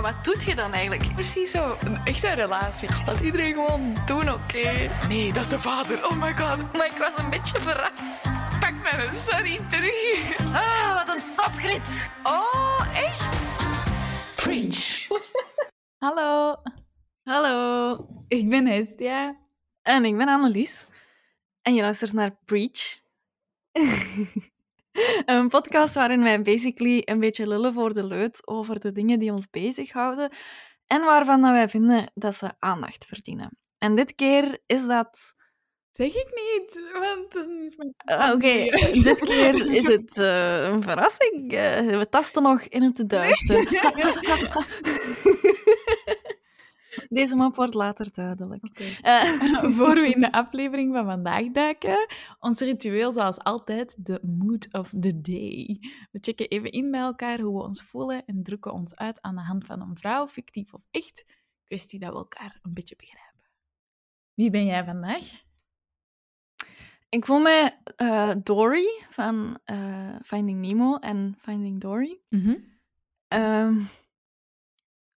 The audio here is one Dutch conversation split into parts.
maar wat doet je dan eigenlijk? Precies zo, een echte relatie. Laat iedereen gewoon doen, oké? Nee, dat is de vader. Oh my god. Maar ik was een beetje verrast. Pak mijn sorry terug. Ah, wat een topgrit. Oh, echt? Preach. Hallo, Hallo. ik ben Hestia. En ik ben Annelies. En je luistert naar Preach. een podcast waarin wij basically een beetje lullen voor de leut over de dingen die ons bezighouden en waarvan dat wij vinden dat ze aandacht verdienen. En dit keer is dat... Zeg ik niet, want dan is mijn... Ah, Oké, dit keer is het eh, een verrassing. Eh, we tasten nog in het duister. Deze map wordt later duidelijk. Eh, Voor we in de aflevering van vandaag duiken, ons ritueel zoals altijd, de mood of the day. We checken even in bij elkaar hoe we ons voelen en drukken ons uit aan de hand van een vrouw, fictief of echt, kwestie dat we elkaar een beetje begrijpen. Wie ben jij vandaag? Ik voel me eh, Dory van eh, Finding Nemo en Finding Dory. Ehm,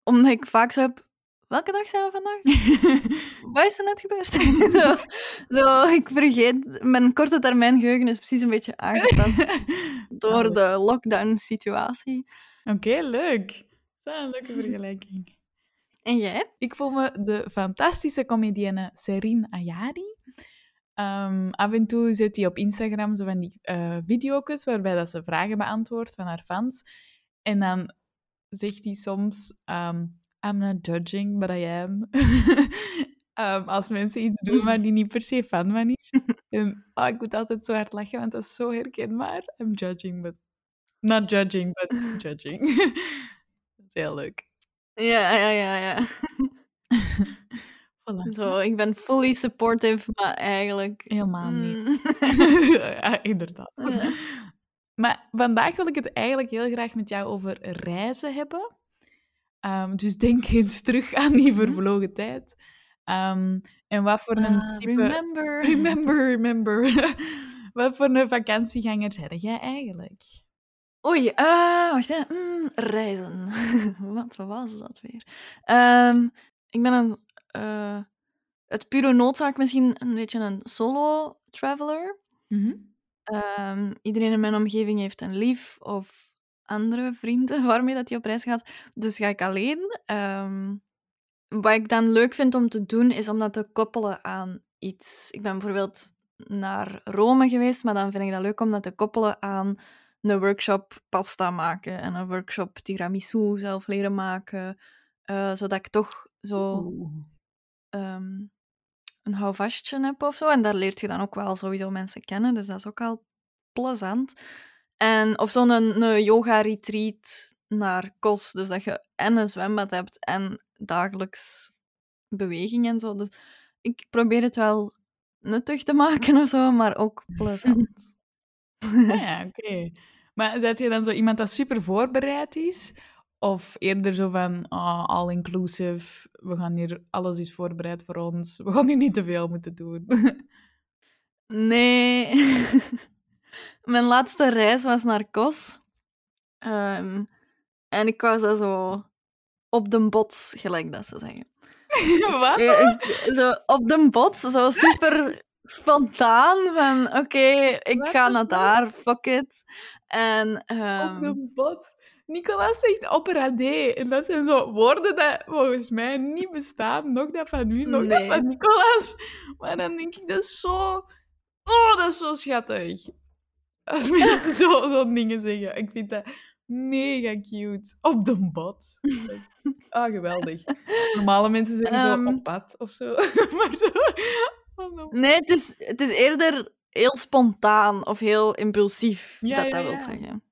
omdat ik vaak zo heb... Welke dag zijn we vandaag? Wat is er net gebeurd? zo, zo, ik vergeet... Mijn korte termijn geheugen is precies een beetje aangetast door de lockdown-situatie. Oké, leuk. Dat is een leuke vergelijking. En jij? Ik voel me de fantastische comedienne Serine Ayari. Ehm, af en toe zet hij op Instagram zo van die eh video's waarbij dat ze vragen beantwoordt van haar fans. En dan zegt hij soms... ehm, I'm not judging, but I am. Ehm, als mensen iets doen waar die niet per se fan van is. En, oh, ik moet altijd zo hard lachen, want dat is zo herkenbaar. I'm judging, but... Not judging, but judging. dat is heel leuk. Ja, ja, ja, ja. Voilà. Zo, ik ben fully supportive, maar eigenlijk... Helemaal niet. mm. ja, inderdaad. Ja. Maar vandaag wil ik het eigenlijk heel graag met jou over reizen hebben. Ehm, dus denk eens terug aan die vervlogen tijd. Ehm, en wat voor een Ah, type... remember. Remember, remember. wat voor een vakantieganger ben jij eigenlijk? Oei, eh, wacht hè. Mm, reizen. wat, was dat weer? Ehm, ik ben een... eh het pure noodzaak misschien een beetje een solo-traveler. Ehm, iedereen in mijn omgeving heeft een lief of andere vrienden waarmee dat hij op reis gaat. Dus ga ik alleen. Ehm, wat ik dan leuk vind om te doen, is om dat te koppelen aan iets. Ik ben bijvoorbeeld naar Rome geweest, maar dan vind ik dat leuk om dat te koppelen aan een workshop pasta maken en een workshop tiramisu zelf leren maken. eh, zodat ik toch zo ehm, een houvastje heb of zo. En daar leert je dan ook wel sowieso mensen kennen, dus dat is ook al plezant. En, of zo'n een, yoga-retreat naar Kos, dus dat je en een zwembad hebt en dagelijks beweging en zo. Dus ik probeer het wel nuttig te maken of zo, maar ook plezant. Ah ja, oké. Maar zet je dan zo iemand dat super voorbereid is? Of eerder zo van ah, all-inclusive, we gaan hier, alles is voorbereid voor ons, we gaan hier niet te veel moeten doen. Nee. Mijn laatste reis was naar Kos. Ehm, en ik was daar zo op de bots, gelijk dat ze zeggen. Wat? Eh, ik- zo op de bots, zo super spontaan van oké, ik ga naar daar, fuck it. En ehm, Op de bot. Nicolas zegt opera D. En dat zijn zo woorden die volgens mij niet bestaan. Nog dat van u, nog dat van Nicolas. Maar dan denk ik, dat is zo... Oh, dat is zo schattig. Als mensen zo- zo'n dingen zeggen. Ik vind dat mega cute. Op de bot. Ah, geweldig. Normale mensen zeggen zo Ehm. op pad of zo. maar zo... de- nee, het is, het is eerder heel spontaan of heel impulsief Ja, dat ja, dat wil ja. zeggen.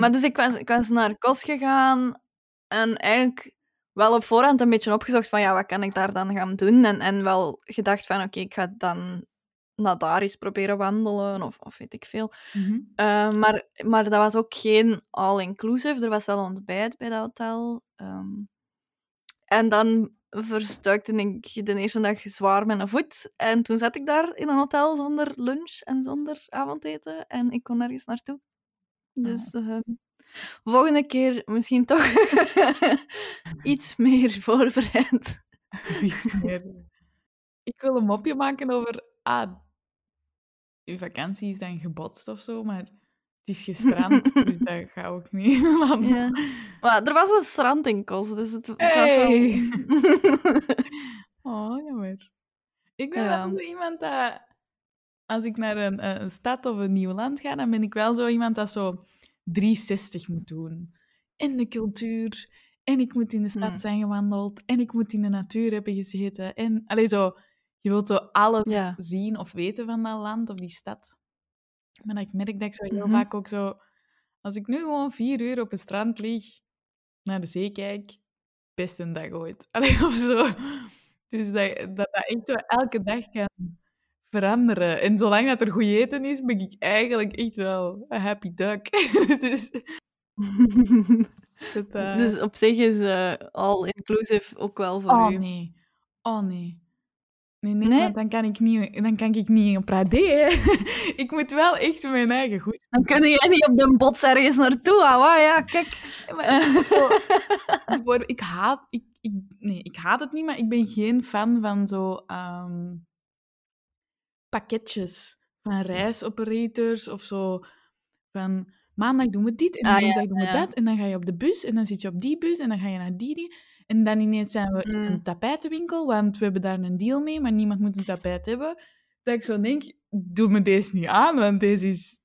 Maar dus ik was, ik was naar Kos gegaan en eigenlijk wel op voorhand een beetje opgezocht van ja, wat kan ik daar dan gaan doen? En, en wel gedacht van oké, ik ga dan naar daar eens proberen wandelen of, of weet ik veel. Mhm. Eh, maar, maar dat was ook geen all-inclusive. Er was wel ontbijt bij dat hotel. Ehm, en dan verstuikte ik de eerste dag zwaar mijn voet. En toen zat ik daar in een hotel zonder lunch en zonder avondeten. En ik kon nergens naartoe. Dus eh, Volgende keer misschien toch iets meer voorbereid. Iets meer. Ik wil een mopje maken over... Ah, uw vakantie is dan gebotst of zo, maar het is gestrand, dus dat gaat ook niet. Ja. Maar er was een strand in Kos, dus het, het was wel... Oh, jammer. Ik ben Ja. wel zo iemand dat... Als ik naar een, een stad of een nieuw land ga, dan ben ik wel zo iemand dat zo 360 moet doen. En de cultuur, en ik moet in de stad Hmm. zijn gewandeld, en ik moet in de natuur hebben gezeten. En, allee, zo... Je wilt zo alles Ja. zien of weten van dat land of die stad. Maar ik merk dat ik zo heel Mhm. vaak ook zo... Als ik nu gewoon vier uur op een strand lig, naar de zee kijk, best een dag ooit. Allee, of zo. Dus dat, dat dat echt zo elke dag kan veranderen. En zolang dat er goed eten is, ben ik eigenlijk echt wel een happy duck. dus, dat, eh, Dus op zich is eh, all-inclusive ook wel voor oh u. nee. Oh nee. Nee, nee, dan kan ik niet, dan kan ik niet op hè. ik moet wel echt mijn eigen goed Dan kun je niet op de bots ergens naartoe houden. Ja, kijk. Voor, ik haat... Ik, ik, nee, ik haat het niet, maar ik ben geen fan van zo... ehm, pakketjes van reisoperators of zo. Van maandag doen we dit en Ah, woensdag ja, doen we ja. dat. En dan ga je op de bus en dan zit je op die bus en dan ga je naar die. die. En dan ineens zijn we in Mm. een tapijtenwinkel, want we hebben daar een deal mee, maar niemand moet een tapijt hebben. Dat ik zo denk, doe me deze niet aan, want deze is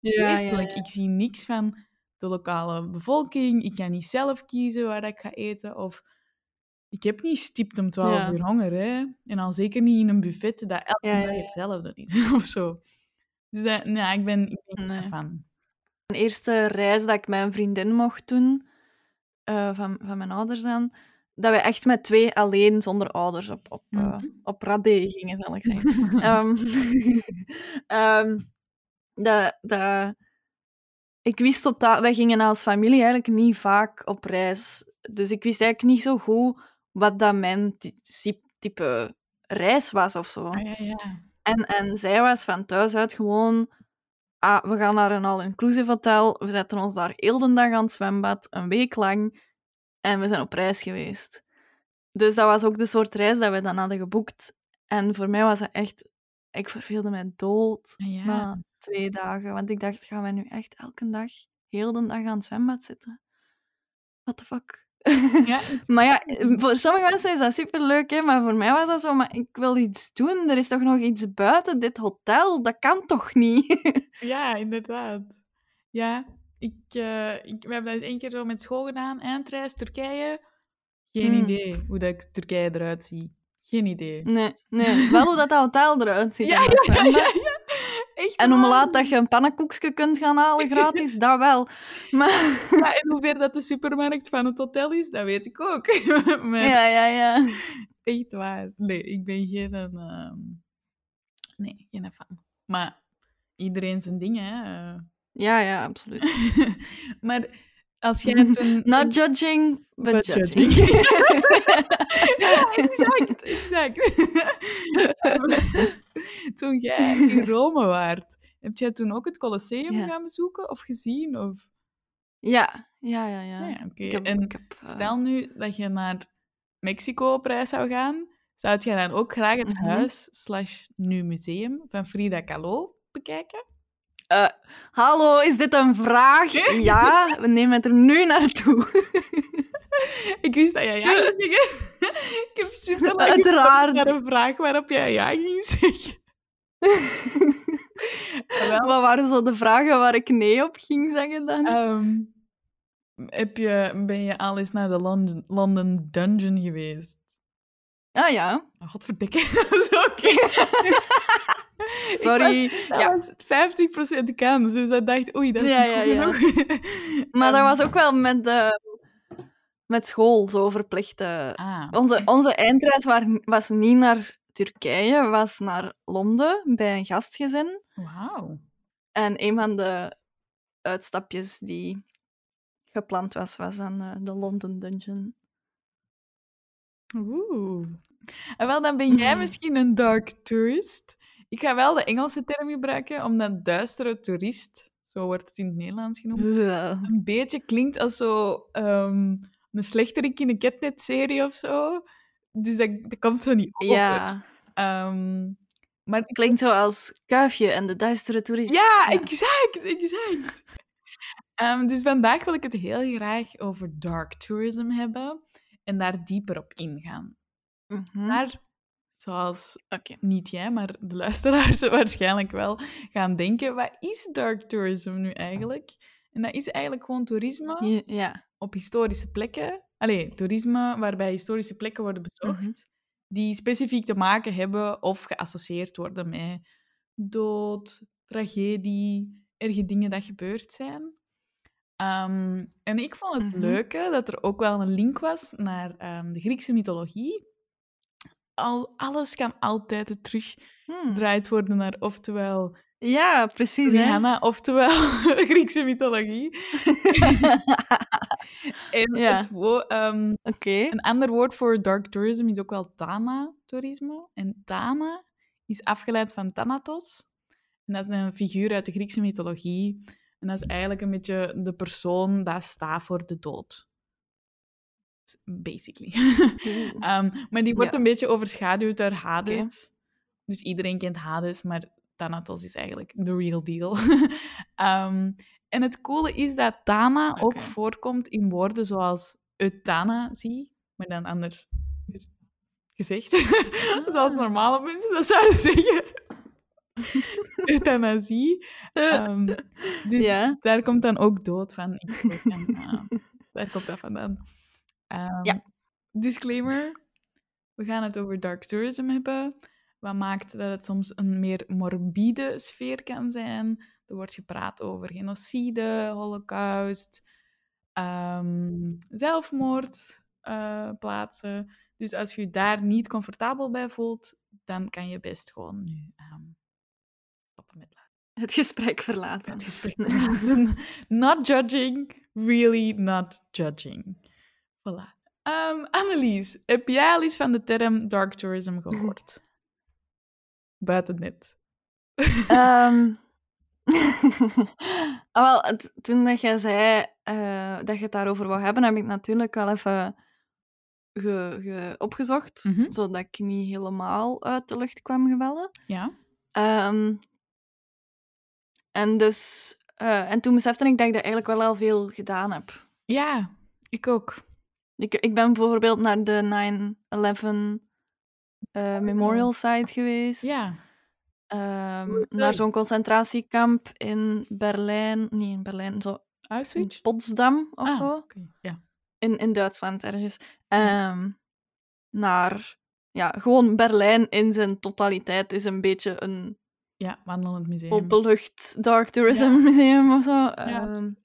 Ja, vreselijk. Ik zie niks van de lokale bevolking. Ik kan niet zelf kiezen waar ik ga eten. Of ik heb niet stipt om 12 Ja. uur honger. Hè? En al zeker niet in een buffet dat elke Ja, ja, dag ja. hetzelfde is. of zo. Dus dat, nee, ik ben, ik ben Nee. geen fan. De eerste reis dat ik een vriendin mocht doen, eh, van, van mijn ouders aan, dat we echt met twee alleen zonder ouders op, op, eh, Mhm. op radé gingen, zal ik zeggen. Ehm, ehm, dat, dat, ik wist totaal... Wij gingen als familie eigenlijk niet vaak op reis. Dus ik wist eigenlijk niet zo goed wat dat mijn ty- ty- type reis was of zo. Ah, ja, ja. En, en zij was van thuis uit gewoon... Ah, we gaan naar een all-inclusive hotel. We zetten ons daar heel de dag aan het zwembad, een week lang. En we zijn op reis geweest. Dus dat was ook de soort reis dat we dan hadden geboekt. En voor mij was dat echt... Ik verveelde mij dood ja. na twee dagen. Want ik dacht, gaan wij nu echt elke dag, heel de dag aan het zwembad zitten? What the fuck? Ja, Maar ja, voor sommige mensen is dat superleuk, hè? maar voor mij was dat zo, maar ik wil iets doen. Er is toch nog iets buiten dit hotel? Dat kan toch niet? ja, inderdaad. Ja, ik, eh, ik, we hebben dat eens één keer zo met school gedaan. Eindreis, Turkije. Geen Hmm. idee hoe dat Turkije eruit ziet. Geen idee. Nee, nee. Wel hoe dat, dat hotel eruit ziet. Ja, ja, ja. Echt En hoe laat dat je een pannenkoekje kunt gaan halen gratis, dat wel. Maar, en hoe ver dat de supermarkt van het hotel is, dat weet ik ook. maar ja, ja, ja. echt waar. Nee, ik ben geen... ehm, nee, geen fan. Maar iedereen zijn ding, hè. Ja, ja, absoluut. maar als jij toen... Not judging, but, But judging. ja, exact, exact. toen jij in Rome waart, heb jij toen ook het Colosseum Ja. gaan bezoeken of gezien? Of... ja, ja, ja. ja. Ah ja, heb, En heb, eh, Stel nu dat je naar Mexico op reis zou gaan, zou je dan ook graag het Mhm. huis slash nu museum van Frida Kahlo bekijken? Eh, hallo, is dit een vraag? Ja, we nemen het er nu naartoe. Ik wist dat jij ja ging zeggen. Ik heb super lang Uiteraard. naar een vraag waarop jij ja ging zeggen. Wat waren zo de vragen waar ik nee op ging zeggen dan? ehm, heb je, ben je al eens naar de London, London Dungeon geweest? Ah ja, Oh, godverdikke. Dat sorry. Dat Ja. was 50% kans, dus ik dacht, oei, dat is Ja, ja. Maar dat Ehm, was ook wel met, de, met school zo verplicht. eh. Ah, Onze, onze eindreis was niet naar Turkije, was naar Londen bij een gastgezin. wauw. En een van de uitstapjes die gepland was, was dan eh, de London Dungeon. Oeh. En wel, dan ben jij misschien een dark tourist. Ik ga wel de Engelse term gebruiken, omdat duistere toerist Zo wordt het in het Nederlands genoemd. Een beetje klinkt als zo ehm, een slechterik in een Catnet-serie of zo. Dus dat, dat komt zo niet over. Ja, Ehm, maar klinkt zo als Kuifje en de duistere toerist. Ja, exact, exact. Ehm, dus vandaag wil ik het heel graag over dark tourism hebben en daar dieper op ingaan. Mhm. Maar zoals niet jij, maar de luisteraars waarschijnlijk wel gaan denken, wat is dark tourism nu eigenlijk? En dat is eigenlijk gewoon toerisme Ja, Ja. op historische plekken. Allee, toerisme waarbij historische plekken worden bezocht, Mhm. die specifiek te maken hebben of geassocieerd worden met dood, tragedie, erge dingen dat gebeurd zijn. Ehm, en ik vond het Mhm. leuke dat er ook wel een link was naar ehm, de Griekse mythologie. Al, alles kan altijd teruggedraaid Hmm. worden naar oftewel Ja, precies. Hè? Oftewel Griekse mythologie. En Ja. ehm, een ander woord voor dark tourism is ook wel Thana-toerisme. En Thana is afgeleid van Thanatos. En dat is een figuur uit de Griekse mythologie. En dat is eigenlijk een beetje de persoon dat staat voor de dood. Basically. Ehm, maar die wordt Ja. een beetje overschaduwd door Hades. Dus iedereen kent Hades, maar Thanatos is eigenlijk de real deal. Ehm, en het coole is dat Thana ook voorkomt in woorden zoals euthanasie, maar dan anders gez- gezegd. zoals Ah. normale mensen dat zouden zeggen. Euthanasie. Ehm, dus ja. daar komt dan ook dood van. Ah, daar komt dat vandaan. Ehm, Ja. Disclaimer. We gaan het over dark tourism hebben. Wat maakt dat het soms een meer morbide sfeer kan zijn. Er wordt gepraat over genocide, holocaust, ehm, zelfmoord, eh, plaatsen. Dus als je je daar niet comfortabel bij voelt, dan kan je best gewoon nu ehm, stoppen met Het gesprek verlaten. het gesprek laten. Not judging, really not judging. Voilà. Ehm, Annelies, heb jij al eens van de term dark tourism gehoord? Buiten net. Ehm, ah, wel, toen dat jij zei eh, dat je het daarover wou hebben, heb ik natuurlijk wel even ge, ge- opgezocht, Mhm. zodat ik niet helemaal uit de lucht kwam gevallen. Ja? Ehm, en dus... eh, en toen besefte ik dat ik dat eigenlijk wel al veel gedaan heb. Ja, ik ook. Ik, ik ben bijvoorbeeld naar de 9-11 eh, Memorial Site geweest. Ja. Ehm, naar zo'n concentratiekamp in Berlijn. Niet in Berlijn, zo in Auschwitz? Potsdam of Ah, zo. Ja. In, in Duitsland ergens. Ehm, naar... Ja, gewoon Berlijn in zijn totaliteit is een beetje een ja, wandelend museum. openlucht dark tourism Ja. museum of zo. Ja, absoluut.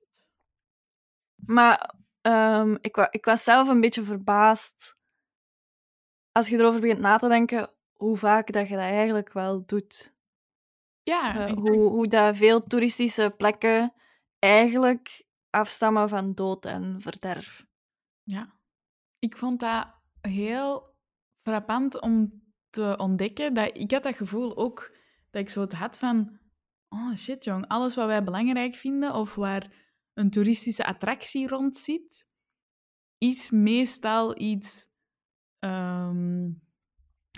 maar ehm, ik, wa ik was zelf een beetje verbaasd als je erover begint na te denken hoe vaak dat je dat eigenlijk wel doet. Ja, Eh, ik hoe, hoe dat veel toeristische plekken eigenlijk afstammen van dood en verderf. Ja. Ik vond dat heel frappant om te ontdekken. Dat, ik had dat gevoel ook dat ik zo het had van... Oh shit, jong. Alles wat wij belangrijk vinden of waar een toeristische attractie rond zit, is meestal iets ehm,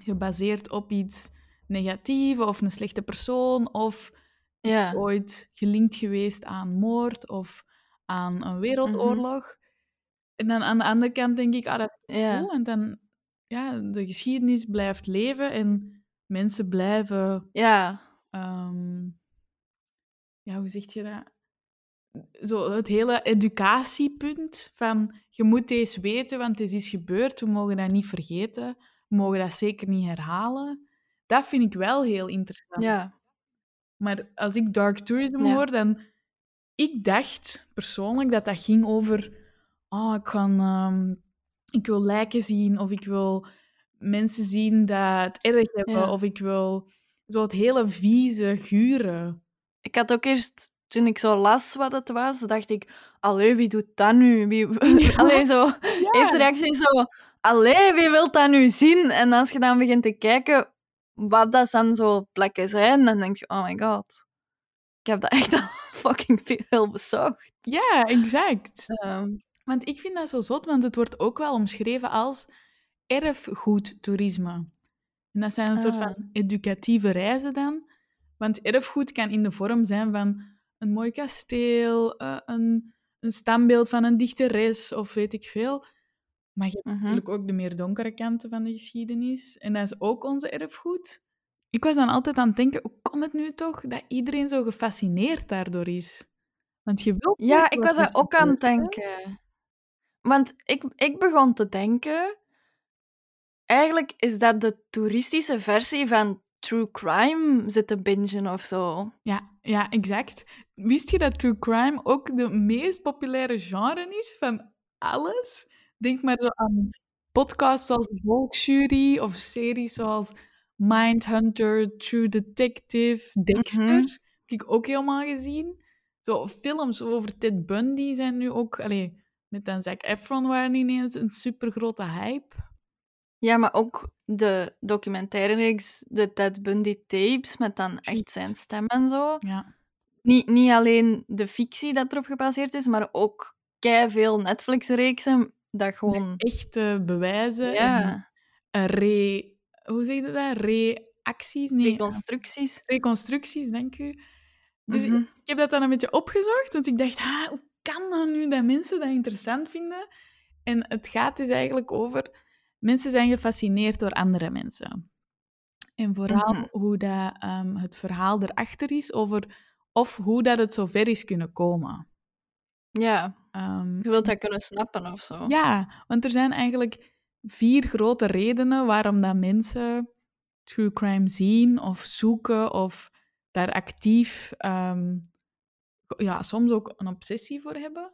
gebaseerd op iets negatiefs of een slechte persoon of Ja, ooit gelinkt geweest aan moord of aan een wereldoorlog. En dan aan de andere kant denk ik, ah, dat is ja, cool. Want dan, ja, de geschiedenis blijft leven en mensen blijven, ja, ehm, ja, hoe zeg je dat? Zo het hele educatiepunt van je moet deze weten, want het is gebeurd, we mogen dat niet vergeten, we mogen dat zeker niet herhalen. Dat vind ik wel heel interessant. ja, Maar als ik dark tourism Ja. hoor, dan... Ik dacht persoonlijk dat dat ging over... Oh, ik, ga, ehm, ik wil lijken zien, of ik wil mensen zien dat het erg hebben, Ja. of ik wil zo het hele vieze, gure. Ik had ook eerst, toen ik zo las wat het was, dacht ik, allee, wie doet dat nu? Wie... Allee, zo... Eerste reactie is zo, allee, wie wil dat nu zien? En als je dan begint te kijken wat dat dan zo plekken zijn, dan denk je, oh my god. Ik heb dat echt al fucking veel bezocht. Ja, exact. Ehm, Want ik vind dat zo zot, want het wordt ook wel omschreven als erfgoedtoerisme. En dat zijn een soort Ah. van educatieve reizen dan. Want erfgoed kan in de vorm zijn van een mooi kasteel, eh, een, een standbeeld van een dichteres of weet ik veel. Maar je hebt Mhm. natuurlijk ook de meer donkere kanten van de geschiedenis. En dat is ook onze erfgoed. Ik was dan altijd aan het denken, hoe komt het nu toch dat iedereen zo gefascineerd daardoor is? Want je wilt ja, ik was daar ook aan het denken. Want ik, ik begon te denken... Eigenlijk is dat de toeristische versie van true crime zitten bingen of zo. Ja, ja, exact. Wist je dat true crime ook de meest populaire genre is van alles? Denk maar zo aan podcasts zoals de Volksjury of series zoals Mindhunter, True Detective, Dexter. Mhm. Heb ik ook helemaal gezien. Zo films over Ted Bundy zijn nu ook... Allee, met dan Zac Efron waren ineens een supergrote hype. Ja, maar ook de documentaire-reeks, de Ted Bundy tapes, met dan echt zijn stem en zo. Ja. Niet, niet alleen de fictie dat erop gebaseerd is, maar ook veel Netflix-reeksen dat gewoon... Echte bewijzen en Ja, re... Hoe zeg je dat? Reacties? Nee, reconstructies. reconstructies, dank u. Dus Mhm. ik heb dat dan een beetje opgezocht, want ik dacht, ha, hoe kan dat nu dat mensen dat interessant vinden? En het gaat dus eigenlijk over... Mensen zijn gefascineerd door andere mensen. En vooral Mhm. hoe dat, ehm, het verhaal erachter is over of hoe dat het zover is kunnen komen. Ja, Ehm, je wilt dat kunnen snappen of zo. ja, want er zijn eigenlijk vier grote redenen waarom dat mensen true crime zien of zoeken of daar actief, ehm, ja, soms ook een obsessie voor hebben.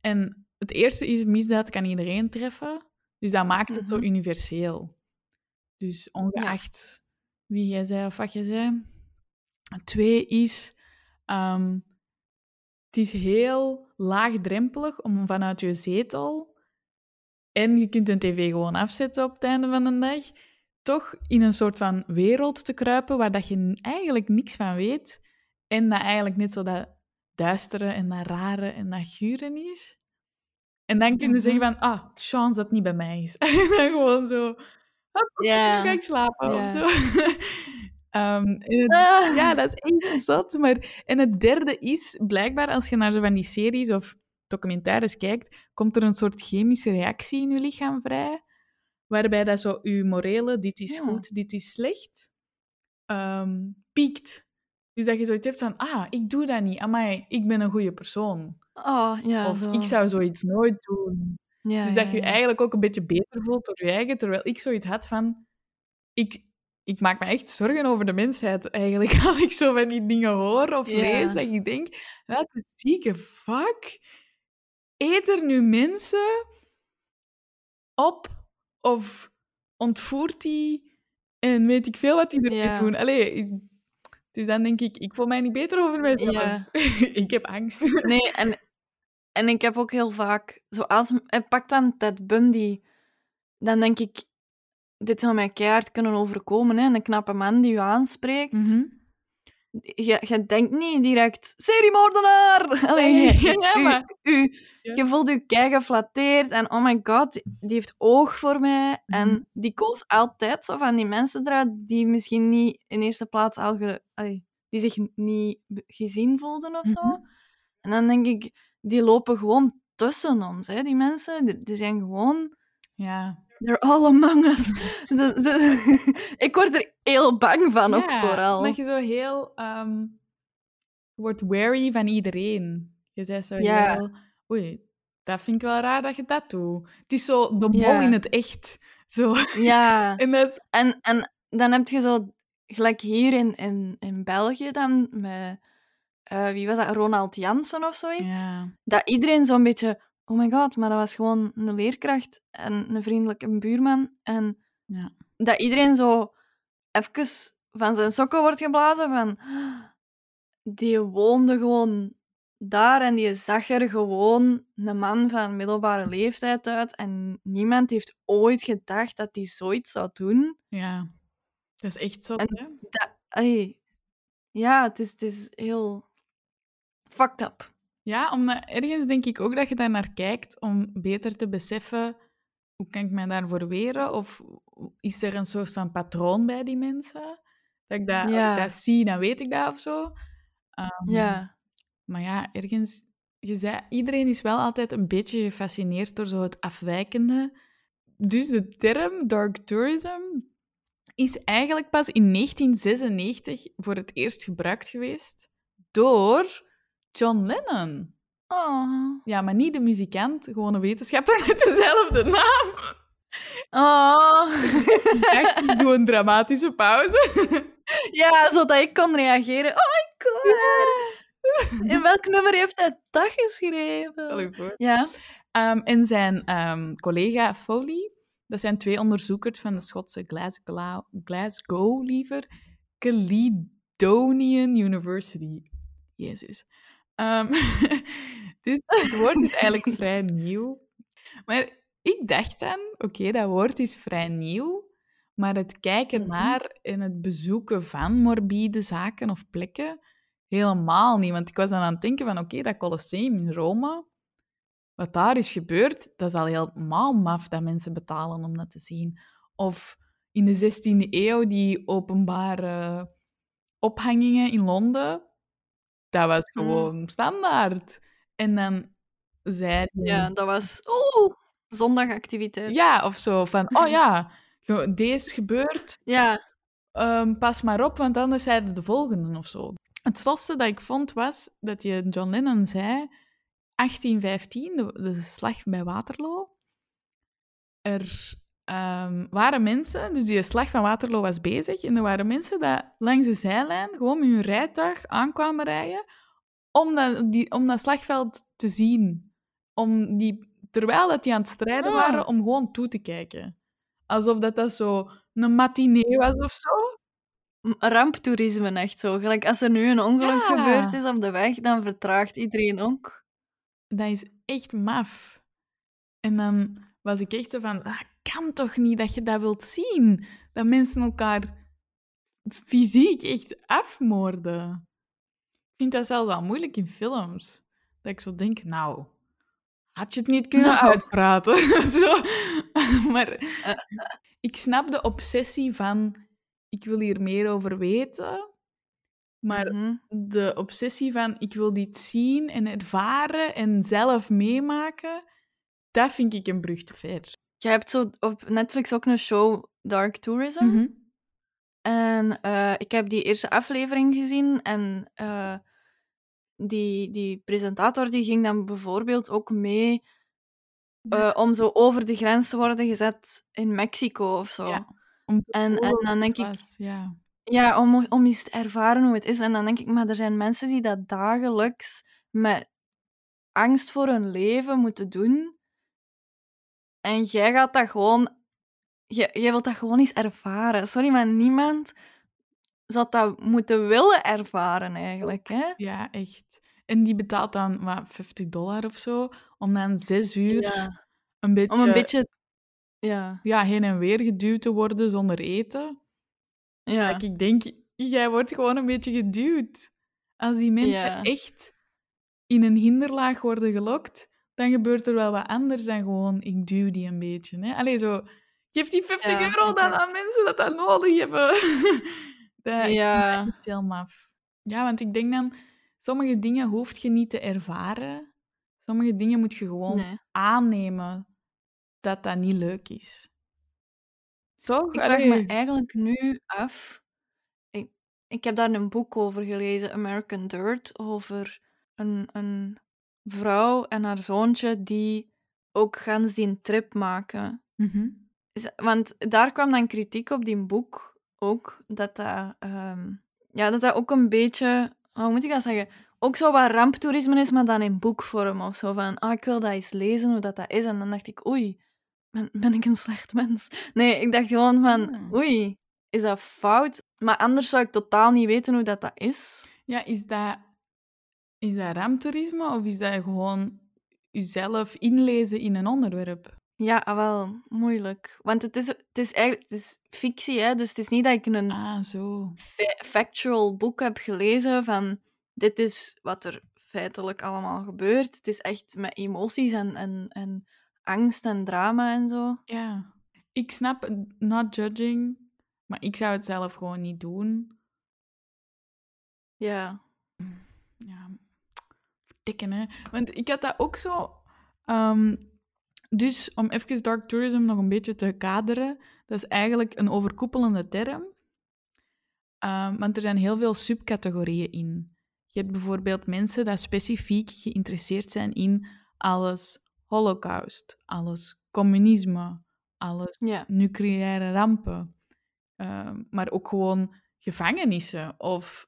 En het eerste is, misdaad kan iedereen treffen. Dus dat maakt het zo Mhm. universeel. Dus ongeacht wie jij zei of wat jij zei. Twee is, ehm, het is heel laagdrempelig om vanuit je zetel, en je kunt een tv gewoon afzetten op het einde van de dag, toch in een soort van wereld te kruipen waar dat je eigenlijk niks van weet. En dat eigenlijk net zo dat duistere en dat rare en dat guren is. En dan kun je Mhm. zeggen van, ah, chance dat het niet bij mij is. en dan gewoon zo, hop, dan ga ik slapen Ja. of zo. Ehm, het- Ah. ja, dat is echt zot. Maar... En het derde is, blijkbaar als je naar zo van die series of documentaires kijkt, komt er een soort chemische reactie in je lichaam vrij, waarbij dat zo je morele, dit is Ja. goed, dit is slecht, ehm, piekt. Dus dat je zoiets hebt van, ah, ik doe dat niet, amai, ik ben een goede persoon. Oh, ja, of zo. ik zou zoiets nooit doen. Ja, dus dat je je eigenlijk ook een beetje beter voelt door je eigen, terwijl ik zoiets had van, ik, ik maak me echt zorgen over de mensheid eigenlijk, als ik zo van die dingen hoor of lees, dat ik denk, welke zieke fuck eet er nu mensen op of ontvoert die en weet ik veel wat die ermee Ja. doen. Allee, dus dan denk ik, ik voel mij niet beter over mezelf. Ik heb angst. Nee, en, en ik heb ook heel vaak, zoals pakt dan Ted Bundy, dan denk ik, dit zou mij keihard kunnen overkomen, hè? een knappe man die u aanspreekt. Mhm. je, je denkt niet direct, seriemoordenaar! Allee, u- maar- u- Ja. je voelt je kei geflatteerd en oh my god, die heeft oog voor mij. Mhm. En die koos altijd zo van die mensen eruit die misschien niet in eerste plaats al ge- allee, die zich niet gezien voelden of zo. Mhm. En dan denk ik, die lopen gewoon tussen ons, hè, die mensen. Die, die zijn gewoon... Ja. They're all among us. De- de- ik word er heel bang van, ook vooral. Dat je zo heel... ehm, wordt wary van iedereen. Je zei zo Ja. heel... Oei, dat vind ik wel raar dat je dat doet. Het is zo de mol Ja. in het echt. Zo. Ja. En is... En, en dan heb je zo, gelijk hier in, in, in België dan, met, eh, wie was dat, Ronald Jansen of zoiets, dat iedereen zo'n beetje, oh my god, maar dat was gewoon een leerkracht en een vriendelijke buurman. En Ja. dat iedereen zo even van zijn sokken wordt geblazen van, die woonde gewoon daar en die zag er gewoon een man van middelbare leeftijd uit en niemand heeft ooit gedacht dat hij zoiets zou doen. ja. Dat is echt zo, ja, het is, het is heel fucked up. Ja, omdat ergens denk ik ook dat je daar naar kijkt om beter te beseffen hoe kan ik mij daarvoor weren? Of is er een soort van patroon bij die mensen? Dat ik dat, Als ik dat zie, dan weet ik dat of zo. Ehm, Ja. Maar ja, ergens... Je zei, iedereen is wel altijd een beetje gefascineerd door zo het afwijkende. Dus de term dark tourism is eigenlijk pas in 1996 voor het eerst gebruikt geweest door John Lennon. Oh. Ja, maar niet de muzikant, gewoon een wetenschapper met dezelfde naam. Oh. Ik doe een dramatische pauze. Ja, zodat ik kon reageren. Oh my god. In welk nummer heeft hij dat geschreven? Ja. Ehm, en zijn ehm, collega Foley, dat zijn twee onderzoekers van de Schotse Glasgow, Glasgow liever, Caledonian University. Jezus. Ehm, dus het woord is eigenlijk vrij nieuw. Maar ik dacht dan, oké, dat woord is vrij nieuw, maar het kijken Mhm. naar en het bezoeken van morbide zaken of plekken helemaal niet. Want ik was dan aan het denken van, oké, dat Colosseum in Rome, wat daar is gebeurd, dat is al helemaal maf dat mensen betalen om dat te zien. Of in de 16e eeuw die openbare ophangingen in Londen, dat was Mm. gewoon standaard. En dan zei die- Ja, dat was... Oeh, zondagactiviteit. ja, of zo van, oh ja, deze gebeurt, Ja. ehm, pas maar op, want anders zeiden de volgende of zo. Het zotste dat ik vond was dat je John Lennon zei, 1815, de, de slag bij Waterloo. Er ehm, waren mensen, dus die slag van Waterloo was bezig, en er waren mensen die langs de zijlijn gewoon met hun rijtuig aankwamen rijden om dat, die, om dat slagveld te zien. Om die, terwijl dat die aan het strijden Ah. waren, om gewoon toe te kijken. Alsof dat, dat zo een matinee was of zo. Ramptoerisme, echt zo. Gelijk als er nu een ongeluk Ja. gebeurd is op de weg, dan vertraagt iedereen ook. Dat is echt maf. En dan was ik echt zo van, ah, kan toch niet dat je dat wilt zien? Dat mensen elkaar fysiek echt afmoorden. Ik vind dat zelfs al moeilijk in films. Dat ik zo denk, nou, had je het niet kunnen Nou. uitpraten? zo. maar ik snap de obsessie van, ik wil hier meer over weten. Maar Mhm. de obsessie van ik wil dit zien en ervaren en zelf meemaken, dat vind ik een brug te ver. Je hebt zo op Netflix ook een show, Dark Tourism. Mhm. En eh, ik heb die eerste aflevering gezien en eh, die, die presentator die ging dan bijvoorbeeld ook mee eh, om zo over de grens te worden gezet in Mexico of zo. Ja. Om En- en dan denk ik- Ja. Ja, om, om eens te ervaren hoe het is. En dan denk ik, maar er zijn mensen die dat dagelijks met angst voor hun leven moeten doen. En jij gaat dat gewoon... Jij, jij wilt dat gewoon eens ervaren. Sorry, maar niemand zou dat moeten willen ervaren, eigenlijk. Hè? ja, echt. En die betaalt dan wat, 50 dollar of zo, om dan zes uur Ja. een beetje, Om een beetje... Ja. ja, heen en weer geduwd te worden zonder eten. Ja. Dat ik denk, jij wordt gewoon een beetje geduwd. Als die mensen Ja. echt in een hinderlaag worden gelokt, dan gebeurt er wel wat anders dan gewoon, ik duw die een beetje. Hè? Allee, zo, geef die 50 Ja, euro dan aan mensen dat dat nodig hebben. dat Ja. echt heel maf. Ja, want ik denk dan, sommige dingen hoef je niet te ervaren. Sommige dingen moet je gewoon Nee. aannemen dat dat niet leuk is. Toch? Ik vraag me eigenlijk nu af. Ik, ik heb daar een boek over gelezen, American Dirt, over een, een vrouw en haar zoontje die ook gaan die trip maken. Mhm. Want daar kwam dan kritiek op die boek ook, dat dat, ehm, ja, dat dat ook een beetje, hoe moet ik dat zeggen, ook zo wat ramptoerisme is, maar dan in boekvorm of zo. Van, ah, ik wil dat eens lezen, hoe dat, dat is. En dan dacht ik, oei, ben, ben ik een slecht mens? Nee, ik dacht gewoon van, Hmm. oei, is dat fout? Maar anders zou ik totaal niet weten hoe dat, dat is. Ja, is dat, is dat ramptoerisme of is dat gewoon jezelf inlezen in een onderwerp? Ja, ah, wel, moeilijk. Want het is, het is eigenlijk het is fictie, hè? dus het is niet dat ik een Ah, zo. fa- factual boek heb gelezen van dit is wat er feitelijk allemaal gebeurt. Het is echt met emoties en, en, en angst en drama en zo. Ja. Ik snap, not judging, maar ik zou het zelf gewoon niet doen. Ja. Ja, hè. Want ik had dat ook zo... ehm, dus om even dark tourism nog een beetje te kaderen, dat is eigenlijk een overkoepelende term. Ehm, want er zijn heel veel subcategorieën in. Je hebt bijvoorbeeld mensen die specifiek geïnteresseerd zijn in alles holocaust, alles communisme, alles Ja. nucleaire rampen. Ehm, maar ook gewoon gevangenissen of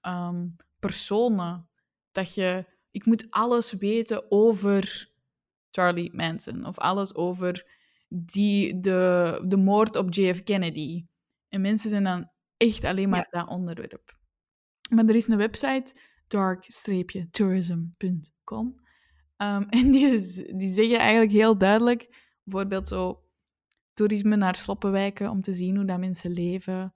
personen. Dat je, ik moet alles weten over Charlie Manson of alles over die, de, de moord op JF Kennedy. En mensen zijn dan echt alleen maar dat onderwerp. Maar er is een website, dark-tourism.com. Ehm, en die, is- die zeggen eigenlijk heel duidelijk, bijvoorbeeld zo toerisme naar sloppenwijken om te zien hoe dat mensen leven,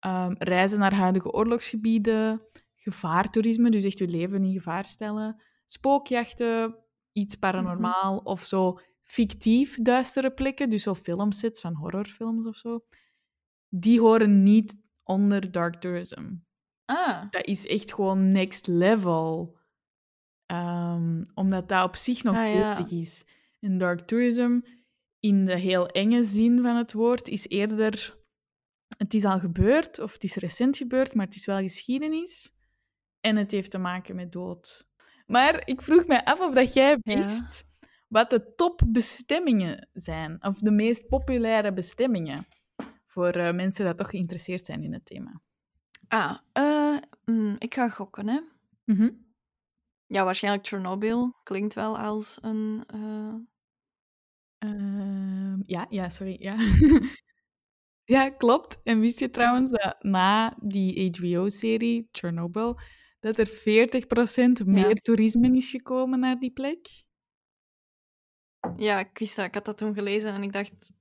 Ehm, reizen naar huidige oorlogsgebieden, gevaartoerisme, dus echt je leven in gevaar stellen, spookjachten, iets paranormaal of zo fictief duistere plekken, dus zo filmsets van horrorfilms of zo, die horen niet onder dark tourism. Ah, Dat is echt gewoon next level. Ehm, omdat dat op zich nog Ah, ja. bezig is. En dark tourism, in de heel enge zin van het woord, is eerder... Het is al gebeurd, of het is recent gebeurd, maar het is wel geschiedenis. En het heeft te maken met dood. Maar ik vroeg mij af of dat jij Ja. wist wat de topbestemmingen zijn. Of de meest populaire bestemmingen. Voor eh, mensen die toch geïnteresseerd zijn in het thema. ah eh, mm, ik ga gokken, hè. Mhm. Ja, waarschijnlijk Chernobyl. Klinkt wel als een... eh, Ehm, ja, ja, sorry. Ja. ja, klopt. En wist je trouwens dat na die HBO-serie Chernobyl, dat er 40% meer toerisme is gekomen naar die plek? Ja, ik wist dat. Ik had dat toen gelezen en ik dacht...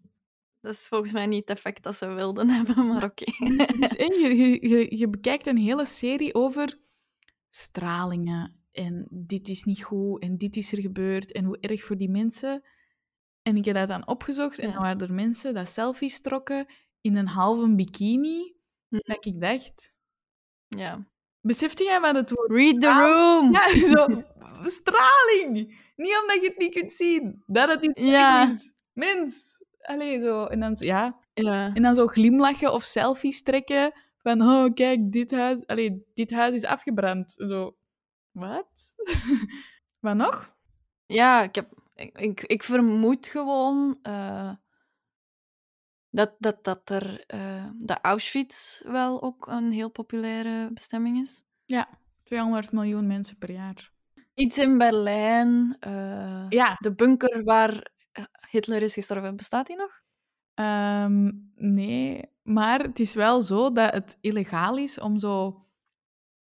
Dat is volgens mij niet het effect dat ze wilden hebben, maar oké. Dus en je, je, je, je bekijkt een hele serie over stralingen. En dit is niet goed, en dit is er gebeurd, en hoe erg voor die mensen. En ik heb dat dan opgezocht, en Ja. dan waren er mensen dat selfies trokken in een halve bikini. Hm. Dat ik dacht, Ja. Besefte jij wat het woord Read the room! Ja, zo, straling. Niet omdat je het niet kunt zien. Dat het niet Ja. is. Mens. Allee, zo. En dan, zo- ja. Ja. en dan zo glimlachen of selfies trekken. Van, oh, kijk, dit huis, allee, dit huis is afgebrand. Zo, wat? wat nog? Ja, ik, heb, ik, ik, ik vermoed gewoon eh, dat, dat, dat er dat Auschwitz wel ook een heel populaire bestemming is. Ja, 200 miljoen mensen per jaar. Iets in Berlijn. eh, Ja. De bunker waar Hitler is gestorven, bestaat die nog? Ehm, nee, maar het is wel zo dat het illegaal is om zo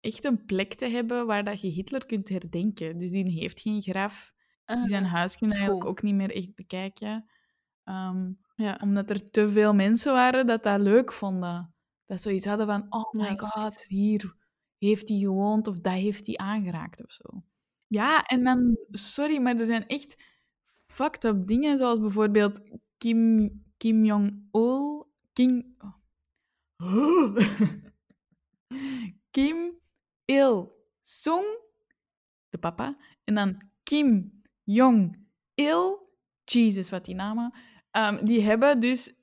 echt een plek te hebben waar dat je Hitler kunt herdenken. Dus die heeft geen graf. Die zijn huis kun je eigenlijk ook niet meer echt bekijken. Ehm, Ja. omdat er te veel mensen waren dat dat leuk vonden. Dat ze zoiets hadden van, oh my god, hier heeft hij gewoond of dat heeft hij aangeraakt of zo. Ja, en dan, sorry, maar er zijn echt fucked up dingen, zoals bijvoorbeeld Kim, Kim Jong-il. Kim... oh. Kim Il-sung, de papa. En dan Kim Jong-il, Jesus, wat die namen. Ehm, die hebben dus,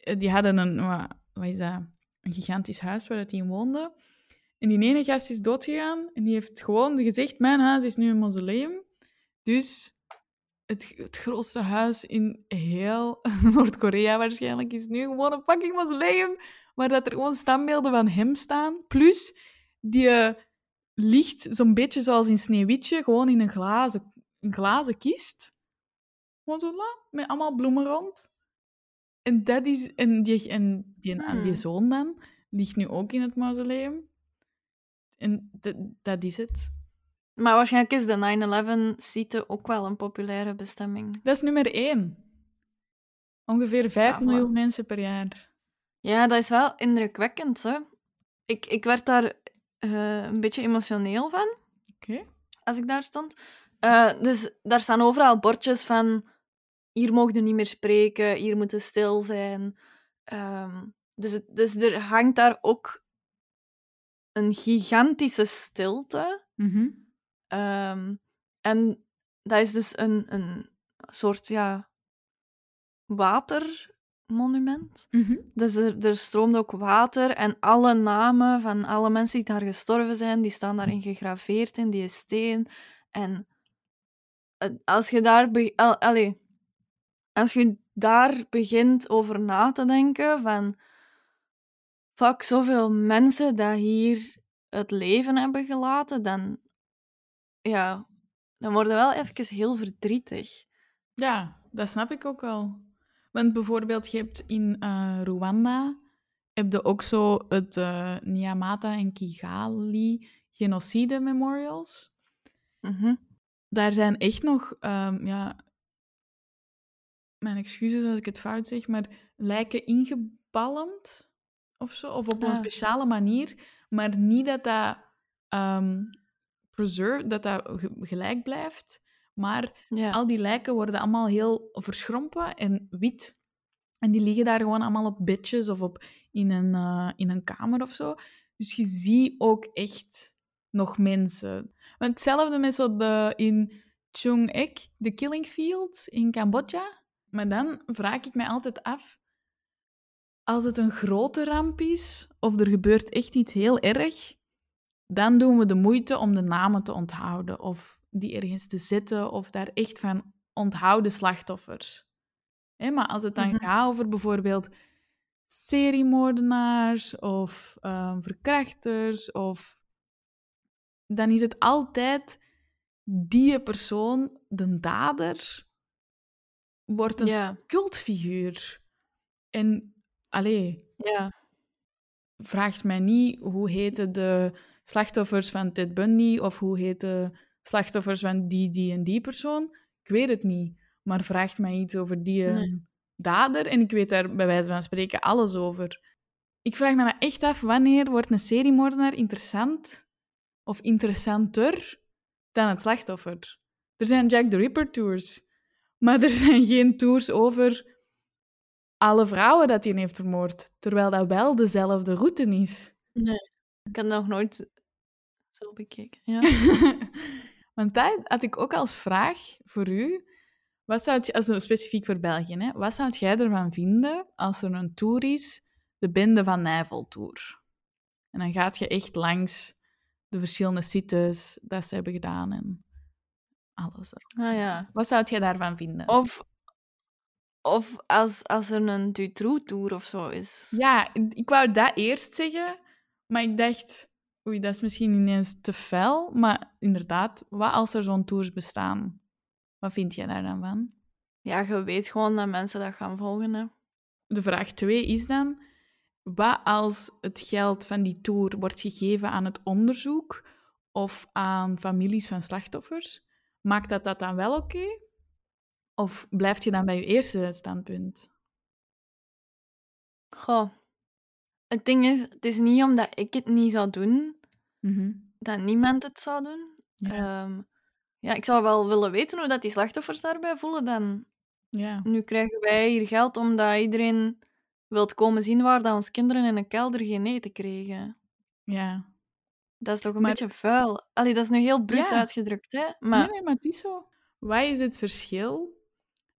eh, die hadden een, wat, is dat? Een gigantisch huis waar dat die in woonde. En die ene gast is doodgegaan en die heeft gewoon gezegd, mijn huis is nu een mausoleum. Dus het, het grootste huis in heel Noord-Korea waarschijnlijk is nu gewoon een fucking mausoleum waar dat er gewoon standbeelden van hem staan. Plus, die eh, ligt zo'n beetje zoals in Sneeuwwitje, gewoon in een glazen, een glazen kist. Gewoon zo, la, met allemaal bloemen rond. En, dat is, en, die, en die, Hmm. die zoon dan ligt nu ook in het mausoleum. En dat, is het. Maar waarschijnlijk is de 9-11-site ook wel een populaire bestemming. Dat is nummer één. Ongeveer 5 Ja, voilà. miljoen mensen per jaar. Ja, dat is wel indrukwekkend. Hè? Ik, ik werd daar eh, een beetje emotioneel van. Oké. als ik daar stond. Eh, dus daar staan overal bordjes van... Hier mogen niet meer spreken, hier moeten stil zijn. Ehm, dus, het- dus er hangt daar ook een gigantische stilte. Mhm. Ehm, en dat is dus een, een soort ja, watermonument. Mhm. Dus er, er stroomt ook water en alle namen van alle mensen die daar gestorven zijn, die staan daarin gegraveerd in die steen. En eh, als je daar, allee, als je daar begint over na te denken van fuck, zoveel mensen dat hier het leven hebben gelaten, dan, ja, dan word je wel even heel verdrietig. Ja, dat snap ik ook wel. Want bijvoorbeeld, je hebt in eh, Rwanda heb je ook zo het eh Nyamata en Kigali genocide memorials. Mhm. Daar zijn echt nog, ehm, ja, mijn excuses als ik het fout zeg, maar lijken ingebalmd of zo, of op een Ah. speciale manier, maar niet dat dat ehm preserve, dat dat ge- gelijk blijft, maar Ja. al die lijken worden allemaal heel verschrompen en wit. En die liggen daar gewoon allemaal op bedjes of op, in, een, eh, in een kamer of zo. Dus je ziet ook echt nog mensen. Want hetzelfde met zo de, in Chung Ek, de Killing Fields in Cambodja. Maar dan vraag ik mij altijd af, als het een grote ramp is of er gebeurt echt iets heel erg, dan doen we de moeite om de namen te onthouden of die ergens te zetten of daar echt van onthouden slachtoffers. Hè, maar als het dan Mhm. gaat over bijvoorbeeld seriemoordenaars of ehm, verkrachters, of, dan is het altijd die persoon, de dader, wordt een cultfiguur. En, allee, ja. vraagt mij niet hoe heten de slachtoffers van Ted Bundy of hoe heten slachtoffers van die, die en die persoon. Ik weet het niet. Maar vraagt mij iets over die Nee. dader en ik weet daar bij wijze van spreken alles over. Ik vraag me maar echt af, wanneer wordt een seriemoordenaar interessant of interessanter dan het slachtoffer? Er zijn Jack the Ripper tours, maar er zijn geen tours over alle vrouwen dat hij heeft vermoord, terwijl dat wel dezelfde route is. Ik had nog nooit zo bekeken. Ja. Want dat had ik ook als vraag voor u. Wat zou je, also specifiek voor België, hè, wat zou jij ervan vinden als er een tour is, de Bende van Nijvel Tour? En dan gaat je echt langs de verschillende sites dat ze hebben gedaan en alles. erop. Ah ja. Wat zou jij daarvan vinden? Of, of als, als er een Dutroux-tour of zo is. Ja, ik wou dat eerst zeggen, maar ik dacht, oei, dat is misschien ineens te fel. Maar inderdaad, wat als er zo'n tours bestaan? Wat vind jij daar dan van? Ja, je weet gewoon dat mensen dat gaan volgen. Hè. De vraag twee is dan, wat als het geld van die tour wordt gegeven aan het onderzoek of aan families van slachtoffers? Maakt dat dat dan wel oké? Of blijft je dan bij je eerste standpunt? Goh. Het ding is, het is niet omdat ik het niet zou doen, Mhm. dat niemand het zou doen. Ja. Ehm, ja, ik zou wel willen weten hoe dat die slachtoffers daarbij voelen. Dan, Ja. nu krijgen wij hier geld omdat iedereen wilt komen zien waar dat onze kinderen in een kelder geen eten kregen. ja. Dat is toch een Maar- beetje vuil. Allee, dat is nu heel bruut Ja. uitgedrukt, hè? Maar Nee, nee, maar het is zo. Wat is het verschil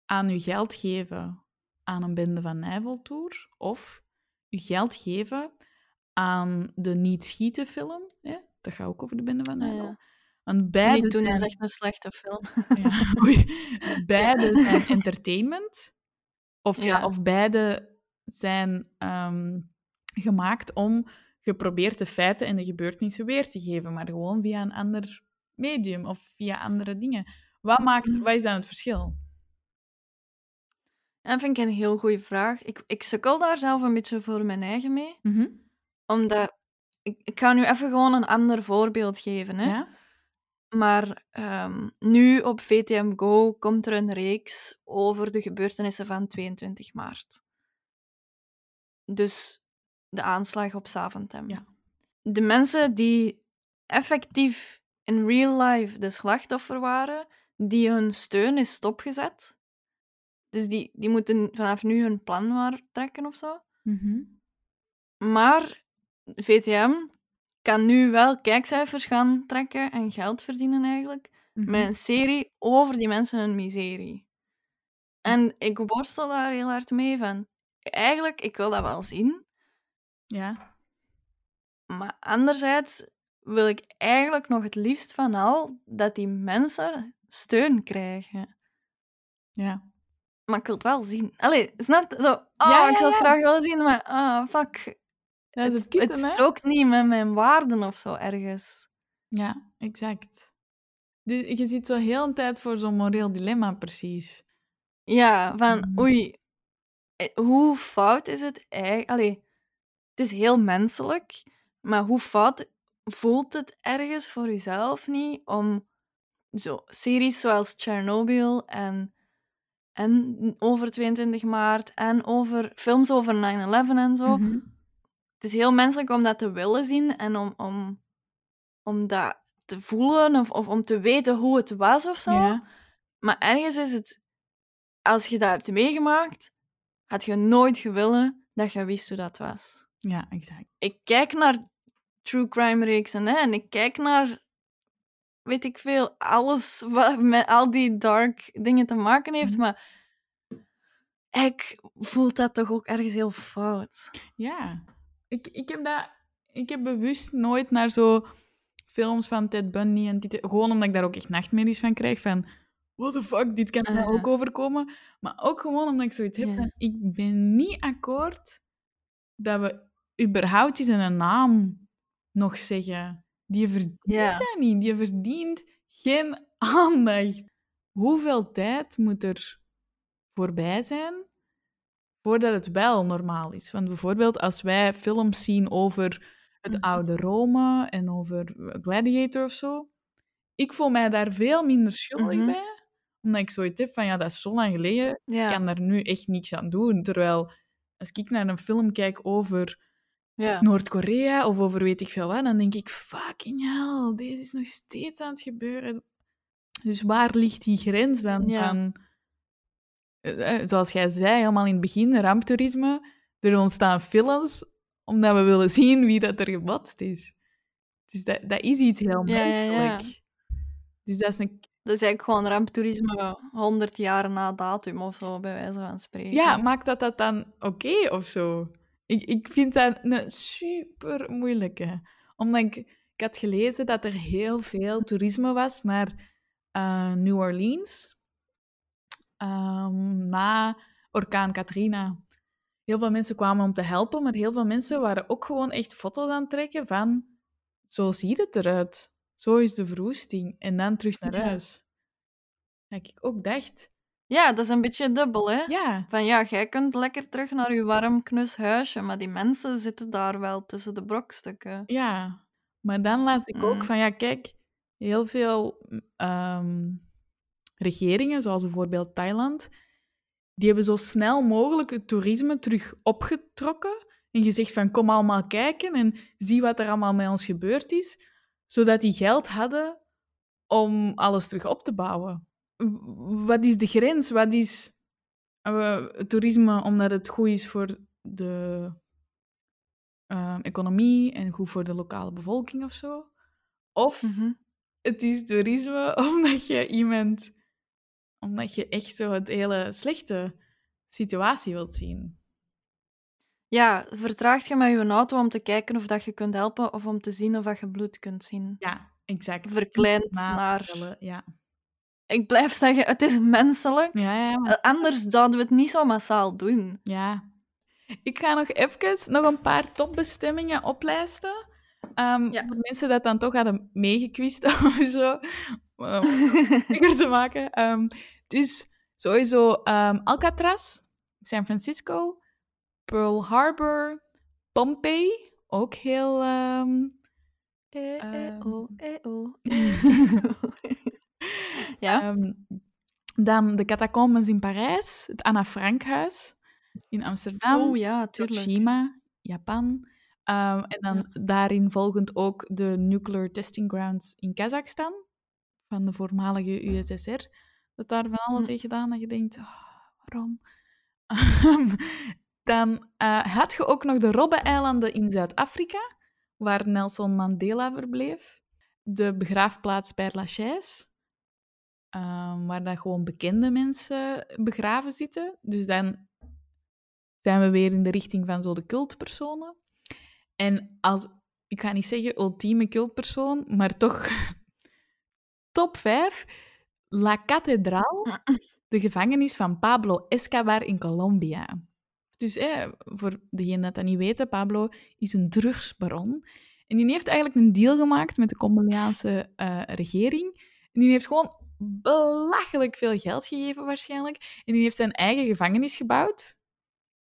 aan je geld geven aan een bende van Nijveltour of je geld geven aan de Niet Schieten film? Hè? Dat gaat ook over de bende van Nijvel. ja. Want beide niet doen, zijn... is echt een slechte film. Ja, oei. beide zijn entertainment. Of, ja. Of beide zijn ehm, gemaakt om geprobeerde feiten en de gebeurtenissen weer te geven, maar gewoon via een ander medium of via andere dingen. Wat, maakt, Mhm. wat is dan het verschil? Dat vind ik een heel goede vraag. Ik, ik sukkel daar zelf een beetje voor mijn eigen mee. Mhm. Omdat... Ik, ik ga nu even gewoon een ander voorbeeld geven. Hè? Ja? Maar ehm, nu op VTM Go komt er een reeks over de gebeurtenissen van 22 maart. Dus de aanslag op Zaventem. Ja. De mensen die effectief in real life de slachtoffer waren, die hun steun is stopgezet. Dus die, die moeten vanaf nu hun plan maar trekken of zo. Mhm. Maar VTM kan nu wel kijkcijfers gaan trekken en geld verdienen eigenlijk Mhm. met een serie over die mensen hun miserie. En ik worstel daar heel hard mee van. Eigenlijk, ik wil dat wel zien, Ja. maar anderzijds wil ik eigenlijk nog het liefst van al dat die mensen steun krijgen. Ja. Maar ik wil het wel zien. Allee, snap je? Zo, oh, Ja, ik zou het ja. graag willen zien, maar ah, fuck. Dat is het het, kutte, het strookt niet met mijn waarden of zo ergens. Ja, exact. Dus je ziet zo heel een tijd voor zo'n moreel dilemma, precies. Ja, van Mhm. oei, eh, hoe fout is het eigenlijk? Allee, het is heel menselijk, maar hoe fout voelt het ergens voor jezelf niet om zo series zoals Chernobyl en, en over 22 maart en over films over 9-11 en zo. Mhm. Het is heel menselijk om dat te willen zien en om, om, om dat te voelen of, of om te weten hoe het was of zo. Maar ergens is het, als je dat hebt meegemaakt, had je nooit gewillen dat je wist hoe dat was. Ja, exact. Ik kijk naar true crime reeksen hè, en ik kijk naar, weet ik veel, alles wat met al die dark dingen te maken heeft, Mhm. maar ik voel dat toch ook ergens heel fout. Ja. Ik, ik, heb dat, ik heb bewust nooit naar zo films van Ted Bundy en dit... Gewoon omdat ik daar ook echt nachtmerries van krijg, van... What the fuck, dit kan mij ook overkomen. Maar ook gewoon omdat ik zoiets heb Ja. van... Ik ben niet akkoord dat we überhaupt eens een naam nog zeggen. Die verdient dat niet. Die verdient geen aandacht. Hoeveel tijd moet er voorbij zijn voordat het wel normaal is? Want bijvoorbeeld als wij films zien over het Mhm. oude Rome en over Gladiator of zo, ik voel mij daar veel minder schuldig Mhm. bij, omdat ik zoiets heb van ja, dat is zo lang geleden, Ja. ik kan daar nu echt niks aan doen. Terwijl als ik naar een film kijk over ja. Noord-Korea of over weet ik veel wat, dan denk ik, fucking hell, deze is nog steeds aan het gebeuren. Dus waar ligt die grens dan Ja. eh, eh, Zoals jij zei, helemaal in het begin, ramptoerisme. Er ontstaan films omdat we willen zien wie dat er gebotst is. Dus dat, dat is iets heel ja, menselijk. Dus dat is een... Dat is eigenlijk gewoon ramptoerisme 100 jaar na datum of zo, bij wijze van spreken. Ja, maakt dat dat dan oké of zo? Ik, ik vind dat een super moeilijke. Omdat ik, ik had gelezen dat er heel veel toerisme was naar eh, New Orleans ehm, na orkaan Katrina. Heel veel mensen kwamen om te helpen, maar heel veel mensen waren ook gewoon echt foto's aan het trekken van zo ziet het eruit. Zo is de verwoesting. En dan terug naar Ja. huis. Dat ik ook dacht, Ja, dat is een beetje dubbel, hè? ja, Van ja, jij kunt lekker terug naar je warm, knus huisje, maar die mensen zitten daar wel tussen de brokstukken. Ja, maar dan laat ik ook Mm. van, ja, kijk, heel veel ehm, regeringen, zoals bijvoorbeeld Thailand, die hebben zo snel mogelijk het toerisme terug opgetrokken en gezegd van, kom allemaal kijken en zie wat er allemaal met ons gebeurd is, zodat die geld hadden om alles terug op te bouwen. Wat is de grens? Wat is eh, toerisme omdat het goed is voor de ehm, economie en goed voor de lokale bevolking of zo. Of Mhm. het is toerisme omdat je iemand, omdat je echt zo het hele slechte situatie wilt zien. Ja, vertraagt je met je auto om te kijken of dat je kunt helpen of om te zien of dat je bloed kunt zien. Ja, exact. Verkleind Na- naar... vertellen, Ja. Ik blijf zeggen, het is menselijk. Ja, ja, maar- Eh, Anders zouden we het niet zo massaal doen. ja. Ik ga nog even nog een paar topbestemmingen oplijsten. Ehm Ja. Voor mensen dat dan toch hadden meegekwist of zo. Om het te maken. Ehm, dus sowieso ehm, Alcatraz, San Francisco, Pearl Harbor, Pompeii, ook heel... ehm, Eh, eh, Ehm. oh, eh, oh. ja? ehm, dan de catacombes in Parijs, het Anna Frank huis in Amsterdam. Oh ja. Hiroshima, Japan. Ehm, en dan daarin volgend ook de Nuclear Testing Grounds in Kazachstan, van de voormalige USSR. Dat daar van alles heeft gedaan dat je denkt, "Ah, waarom? Dan eh, had je ook nog de Robbe-eilanden in Zuid-Afrika, waar Nelson Mandela verbleef. De begraafplaats bij Lachaise, ehm, waar dat gewoon bekende mensen begraven zitten. Dus dan zijn we weer in de richting van zo de cultpersonen. En als, ik ga niet zeggen ultieme cultpersoon, maar toch top 5, La Catedral, de gevangenis van Pablo Escobar in Colombia. Dus eh, voor degenen dat dat niet weten, Pablo is een drugsbaron. En die heeft eigenlijk een deal gemaakt met de Colombiaanse eh, regering. En die heeft gewoon belachelijk veel geld gegeven waarschijnlijk. En die heeft zijn eigen gevangenis gebouwd.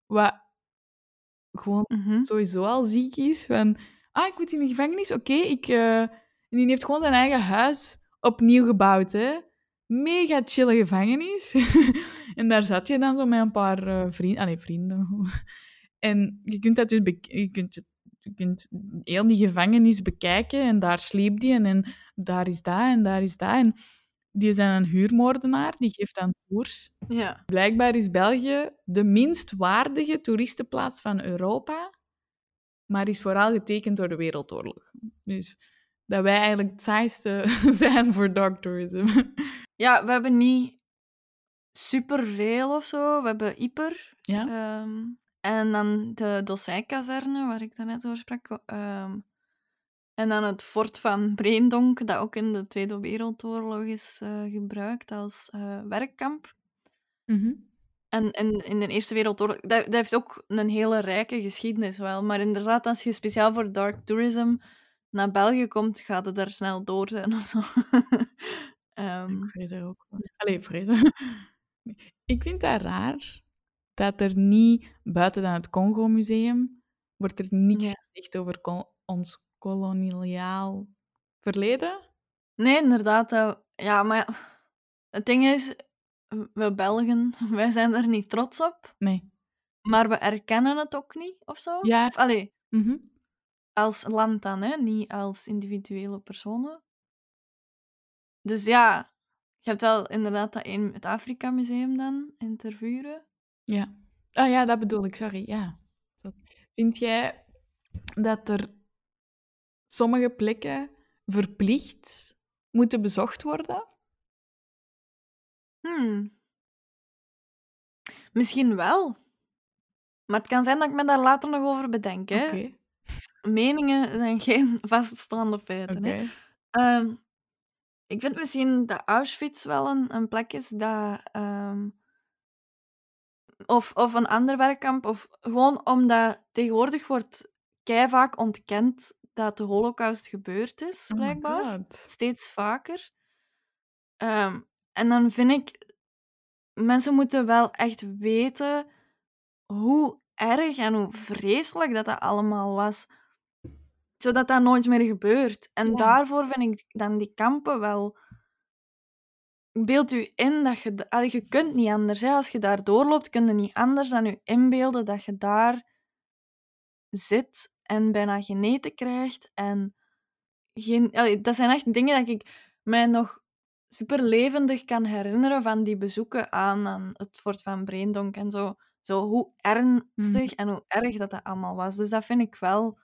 Wat gewoon Mhm. sowieso al ziek is. Van, ah, ik moet in de gevangenis, oké. ik... eh, En die heeft gewoon zijn eigen huis opnieuw gebouwd, hè. Mega chille gevangenis. en daar zat je dan zo met een paar eh, vrienden... Allee, vrienden. en je kunt dat dus... Je kunt, je kunt heel die gevangenis bekijken en daar sliep die en, en daar is dat en daar is dat. En die dan een huurmoordenaar, die geeft dan tours. Ja. Blijkbaar is België de minst waardige toeristenplaats van Europa, maar is vooral getekend door de Wereldoorlog. Dus dat wij eigenlijk het saaiste zijn voor dark tourism. ja, we hebben niet superveel of zo. We hebben Yper. Ja? ehm, en dan de Dossijkazerne, waar ik daarnet over sprak. ehm, en dan het fort van Breendonk, dat ook in de Tweede Wereldoorlog is eh, gebruikt als eh, werkkamp. Mhm. En in, in de Eerste Wereldoorlog, dat, dat heeft ook een hele rijke geschiedenis wel. Maar inderdaad, als je speciaal voor dark tourism naar België komt, gaat het daar snel door zijn of zo. Ehm, Ik vrees er ook. Allee, vrezen. Ik vind dat raar dat er niet, buiten dan het Congo-museum, wordt er niks Ja. gezegd over ons koloniaal verleden. nee, inderdaad. ja, maar ja, het ding is, we Belgen, wij zijn er niet trots op. Nee. Maar we erkennen het ook niet, of zo. Ja. Of, allee, Mhm. als land dan, hè? niet als individuele personen. Dus ja, je hebt wel inderdaad dat een, het Afrika-museum dan, in Tervuren. Ja. Ah ja, dat bedoel ik, sorry. Ja. Vind jij dat er sommige plekken verplicht moeten bezocht worden? Hmm. Misschien wel. Maar het kan zijn dat ik me daar later nog over bedenk. Hè? Oké. Meningen zijn geen vaststaande feiten. Hè? Ehm, ik vind misschien dat Auschwitz wel een, een plek is dat... ehm, of, of een ander werkkamp. Of gewoon omdat tegenwoordig wordt vaak ontkend dat de holocaust gebeurd is, Oh blijkbaar. Steeds vaker. Ehm, en dan vind ik... Mensen moeten wel echt weten hoe erg en hoe vreselijk dat dat allemaal was. Zodat dat nooit meer gebeurt. En Ja. daarvoor vind ik dan die kampen wel... Beeld u in dat je... Allee, je kunt niet anders. Hè. Als je daar doorloopt, kun je niet anders dan je inbeelden dat je daar zit en bijna geen eten krijgt. En geen... Allee, dat zijn echt dingen dat ik mij nog super levendig kan herinneren van die bezoeken aan, aan het fort van Breendonk en zo. Zo hoe ernstig en hoe erg dat dat allemaal was. Dus dat vind ik wel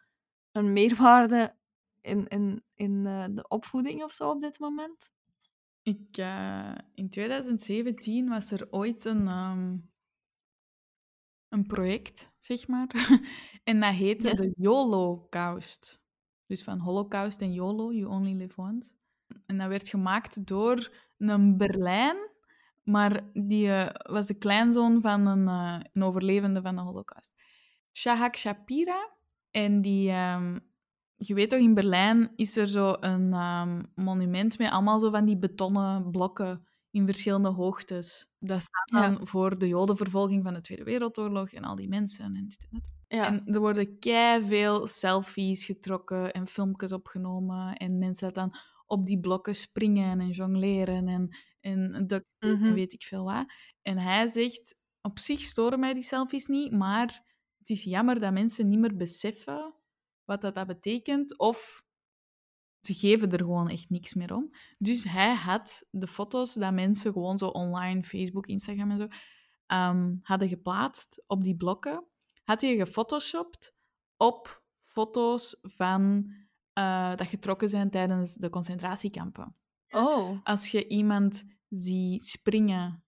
een meerwaarde in, in, in eh, de opvoeding of zo op dit moment. Ik, eh, in 2017 was er ooit een, ehm, een project, zeg maar. en dat heette Ja. de YOLO-caust. Dus van Holocaust en YOLO, You Only Live Once. En dat werd gemaakt door een Berlijn, maar die eh, was de kleinzoon van een, eh, een overlevende van de Holocaust. Shahak Shapira. En die, ehm, je weet toch, in Berlijn is er zo een ehm, monument met allemaal zo van die betonnen blokken in verschillende hoogtes. Dat staat dan Ja. voor de jodenvervolging van de Tweede Wereldoorlog en al die mensen en dit en dat. Ja. En er worden kei veel selfies getrokken en filmpjes opgenomen. En mensen dat dan op die blokken springen en jongleren en, en en Mhm. weet ik veel wat. En hij zegt, op zich storen mij die selfies niet, maar het is jammer dat mensen niet meer beseffen wat dat, dat betekent, of ze geven er gewoon echt niks meer om. Dus hij had de foto's dat mensen gewoon zo online, Facebook, Instagram en zo, ehm, hadden geplaatst op die blokken, had hij gefotoshopt op foto's van uh, dat getrokken zijn tijdens de concentratiekampen. Oh. Als je iemand ziet springen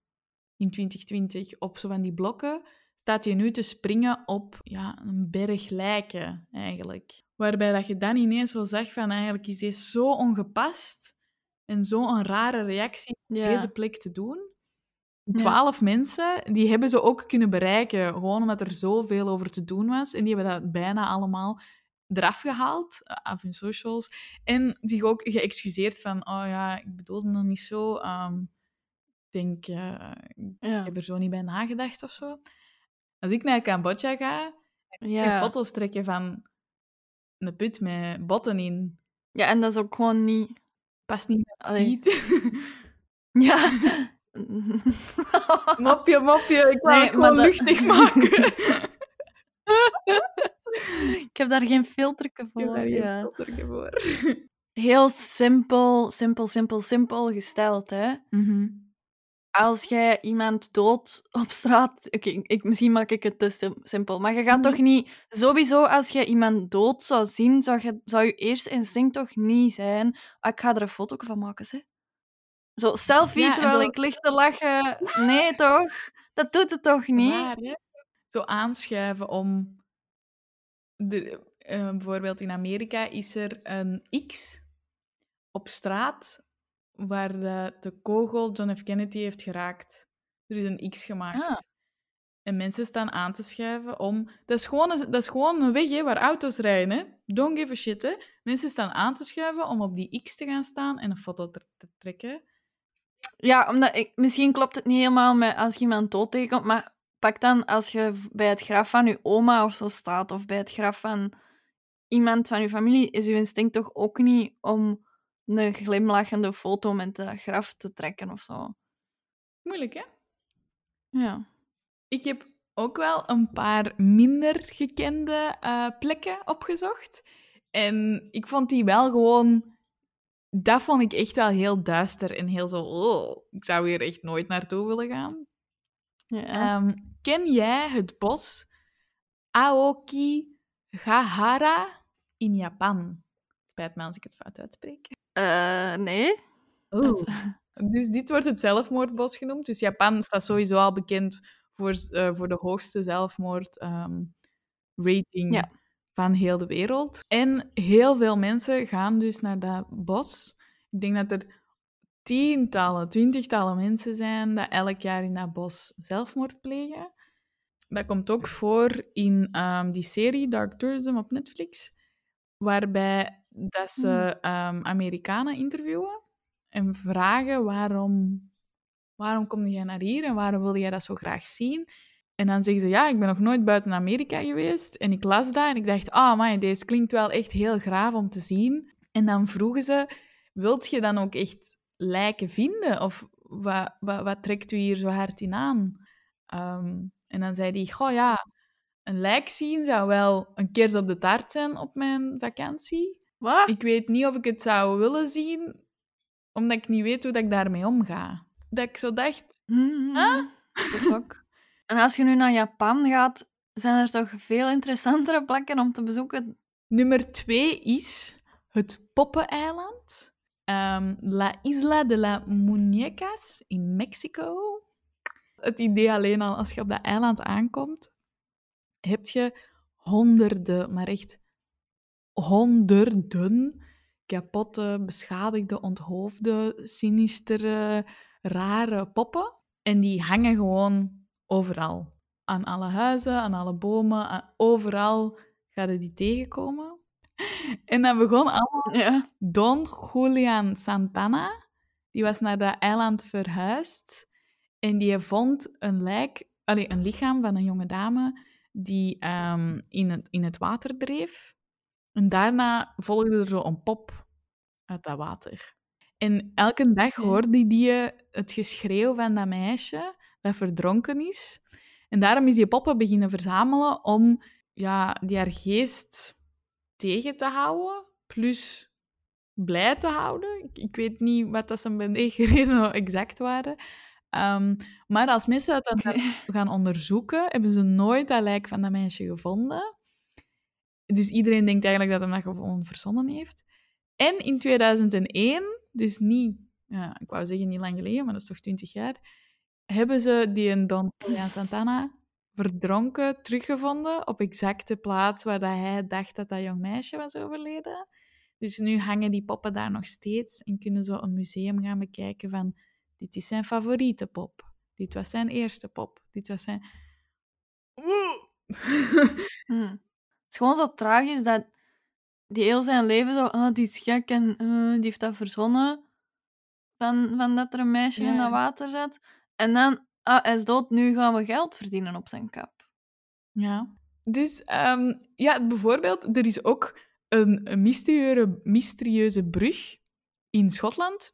in 2020 op zo van die blokken, staat je nu te springen op ja, een berg lijken, eigenlijk. Waarbij dat je dan ineens wel zegt van, eigenlijk is dit zo ongepast en zo'n rare reactie op deze plek te doen. Twaalf mensen, die hebben ze ook kunnen bereiken, gewoon omdat er zoveel over te doen was. En die hebben dat bijna allemaal eraf gehaald, uh, af hun socials. En zich ook geëxcuseerd van, oh ja, ik bedoelde nog niet zo. Um, ik denk, uh, ik heb er zo niet bij nagedacht of zo. Als ik naar Cambodja ga, ja. ik foto's trekken van een put met botten in. Ja, en dat is ook gewoon niet... Past niet met Ja. mopje, mopje. Ik nee, het gewoon dat... luchtig maken. ik heb daar geen filter voor. Ik heb daar geen filter voor. Heel simpel, simpel, simpel, simpel gesteld, hè. Mm -hmm als jij iemand dood op straat... Oké, ik, misschien maak ik het te simpel. Maar je gaat toch niet... Sowieso, als je iemand dood zou zien, zou je, zou je eerste instinct toch niet zijn... Ah, ik ga er een foto van maken, hè. Zo, selfie terwijl ik lig te lachen. Nee, toch? Dat doet het toch niet? Zo aanschuiven om... De, uh, bijvoorbeeld in Amerika is er een X op straat waar de, de kogel John F. Kennedy heeft geraakt. Er is een X gemaakt. Ah. En mensen staan aan te schuiven om... Dat is gewoon een, dat is gewoon een weg hè, waar auto's rijden. Hè. Don't give a shit. Hè. Mensen staan aan te schuiven om op die X te gaan staan en een foto te, te trekken. Ja, omdat ik, misschien klopt het niet helemaal met als je iemand dood tegenkomt, maar pak dan als je bij het graf van je oma of zo staat, of bij het graf van iemand van je familie, is je instinct toch ook niet om een glimlachende foto met de graf te trekken of zo. Moeilijk, hè? Ja. Ik heb ook wel een paar minder gekende uh, plekken opgezocht. En ik vond die wel gewoon... Dat vond ik echt wel heel duister en heel zo... Oh, ik zou hier echt nooit naartoe willen gaan. Ja. Um, ken jij het bos Aokigahara in Japan? Spijt me als ik het fout uitspreek. Uh, nee. Oh. Dus dit wordt het zelfmoordbos genoemd. Dus Japan staat sowieso al bekend voor, uh, voor de hoogste zelfmoordrating ehm, um, van heel de wereld. En heel veel mensen gaan dus naar dat bos. Ik denk dat er tientallen, twintigtallen mensen zijn dat elk jaar in dat bos zelfmoord plegen. Dat komt ook voor in um, die serie Dark Tourism op Netflix, waarbij dat ze um, Amerikanen interviewen en vragen waarom, waarom kom jij naar hier en waarom wil jij dat zo graag zien? En dan zeggen ze, ja, ik ben nog nooit buiten Amerika geweest. En ik las dat en ik dacht, ah, oh, deze klinkt wel echt heel graaf om te zien. En dan vroegen ze, wilt je dan ook echt lijken vinden? Of wat, wat, wat trekt u hier zo hard in aan? Um, en dan zei hij, goh ja, een lijk zien zou wel een kers op de taart zijn op mijn vakantie. Wat? Ik weet niet of ik het zou willen zien, omdat ik niet weet hoe dat ik daarmee omga. Dat ik zo dacht... Mm En als je nu naar Japan gaat, zijn er toch veel interessantere plekken om te bezoeken? Nummer twee is het Poppeneiland. Um, La Isla de la Muñecas in Mexico. Het idee alleen al, als je op dat eiland aankomt, heb je honderden, maar echt honderden kapotte, beschadigde, onthoofde, sinistere, rare poppen. En die hangen gewoon overal. Aan alle huizen, aan alle bomen, overal ga je die tegenkomen. En dan begon allemaal... Ja. Don Julian Santana, die was naar dat eiland verhuisd. En die vond een lijk, allee, een lichaam van een jonge dame die um, in, het, in het water dreef. En daarna volgde er zo een pop uit dat water. En elke dag hoorde die het geschreeuw van dat meisje dat verdronken is. En daarom is die poppen beginnen verzamelen om ja, die haar geest tegen te houden, plus blij te houden. Ik, ik weet niet wat dat zijn beweegredenen exact waren. Ehm, maar als mensen dat dan gaan onderzoeken, hebben ze nooit dat lijk van dat meisje gevonden. Dus iedereen denkt eigenlijk dat hij dat gewoon verzonnen heeft. En in 2001, dus niet, ja, ik wou zeggen niet lang geleden, maar dat is toch 20 jaar, hebben ze die een Don Julian Santana verdronken teruggevonden op exact de plaats waar dat hij dacht dat dat jong meisje was overleden. Dus nu hangen die poppen daar nog steeds en kunnen zo een museum gaan bekijken van dit is zijn favoriete pop. Dit was zijn eerste pop. Dit was zijn... Hm. Het is gewoon zo tragisch dat die heel zijn leven zo, ah, die is gek en eh, die heeft dat verzonnen. Van, van dat er een meisje in dat water zat. En dan, ah, hij is dood, nu gaan we geld verdienen op zijn kap. Ja. Dus ehm, ja, bijvoorbeeld, er is ook een, een mysterieuze, mysterieuze brug in Schotland.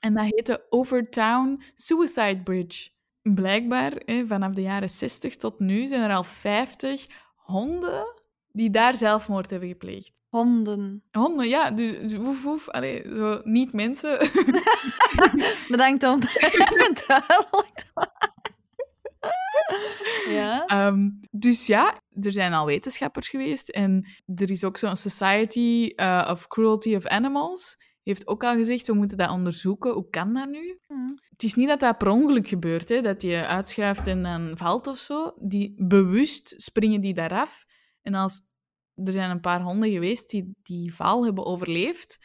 En dat heet de Overtown Suicide Bridge. Blijkbaar, hè, vanaf de jaren 60 tot nu, zijn er al 50 honden die daar zelfmoord hebben gepleegd. Honden. Honden, ja. Dus, woef, woef. Allee, zo, niet mensen. Bedankt om het duidelijk. Ja. Ehm, dus ja, er zijn al wetenschappers geweest. En er is ook zo'n Society eh, of Cruelty of Animals. Heeft ook al gezegd, we moeten dat onderzoeken. Hoe kan dat nu? Hm. Het is niet dat dat per ongeluk gebeurt, hè, dat je uitschuift en dan valt of zo. Die, bewust springen die daaraf. En als er zijn een paar honden geweest die die val hebben overleefd,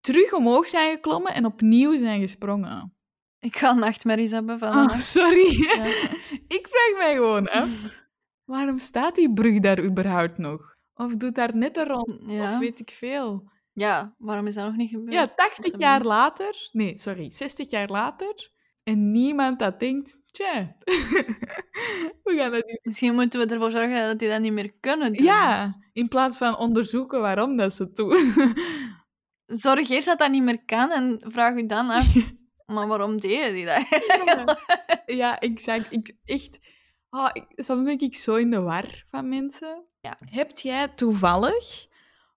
terug omhoog zijn geklommen en opnieuw zijn gesprongen. Ik ga nachtmerries hebben van... Ah, sorry. Ja. Ik vraag mij gewoon af, waarom staat die brug daar überhaupt nog? Of doet daar net een rond? Ja. Of weet ik veel. ja, waarom is dat nog niet gebeurd? Ja, 80 zijn jaar later, nee, sorry, 60 jaar later, en niemand dat denkt, tja, we gaan dat niet... Misschien moeten we ervoor zorgen dat die dat niet meer kunnen doen. Ja, in plaats van onderzoeken waarom dat ze het doen. Zorg eerst dat dat niet meer kan en vraag u dan af... Maar waarom deden die dat? ja. ja, exact. Ik, echt, ah, ik- soms ben ik zo in de war van mensen. Ja. Hebt jij toevallig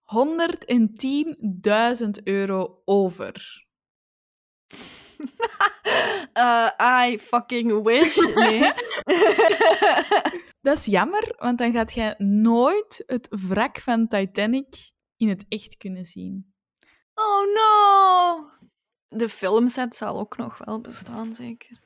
110.000 euro over? Eh, I fucking wish. Nee. Dat is jammer, want dan gaat jij nooit het wrak van Titanic in het echt kunnen zien. oh no! De filmset zal ook nog wel bestaan, zeker.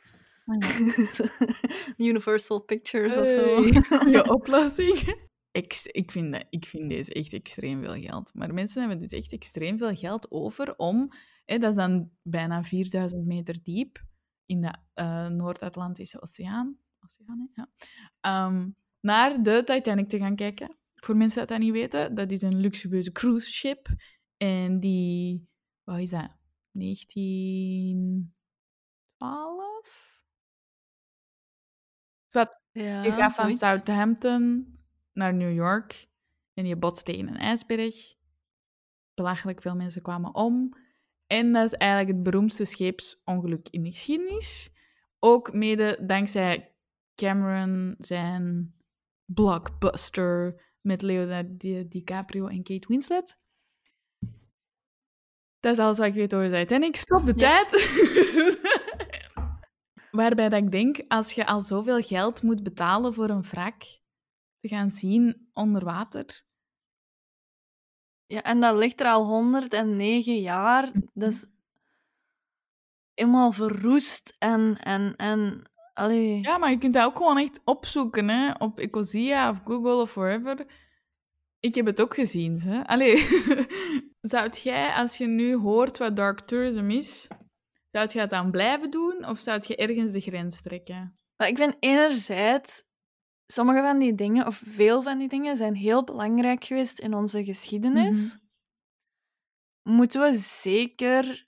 Universal Pictures of zo. Goeie oplossing. Ik, ik, vind ik vind deze echt extreem veel geld. Maar mensen hebben dus echt extreem veel geld over om... Hè, dat is dan bijna 4000 meter diep in de eh, Noord-Atlantische Oceaan. Oceaan, hè? ja. Ehm, naar de Titanic te gaan kijken. Voor mensen die dat niet weten, dat is een luxueuze cruise ship. En die... Wat is dat? 1912? Wat, Ja, je gaat van. Southampton naar New York en je botst tegen een ijsberg. Belachelijk veel mensen kwamen om. En dat is eigenlijk het beroemdste scheepsongeluk in de geschiedenis. Ook mede dankzij Cameron zijn blockbuster met Leonardo Di- DiCaprio en Kate Winslet. Dat is alles wat ik weet over Titanic. Stop de Ja. tijd. Waarbij dat ik denk, als je al zoveel geld moet betalen voor een wrak te gaan zien onder water. Ja, en dat ligt er al 109 jaar. Dat is helemaal verroest en... en, en allee. Ja, maar je kunt dat ook gewoon echt opzoeken, hè? Op Ecosia of Google of wherever. Ik heb het ook gezien, hè? Allee, zou jij, als je nu hoort wat dark tourism is, zou je dat dan blijven doen of zou je ergens de grens trekken? Maar ik vind enerzijds... Sommige van die dingen, of veel van die dingen, zijn heel belangrijk geweest in onze geschiedenis. Moeten we zeker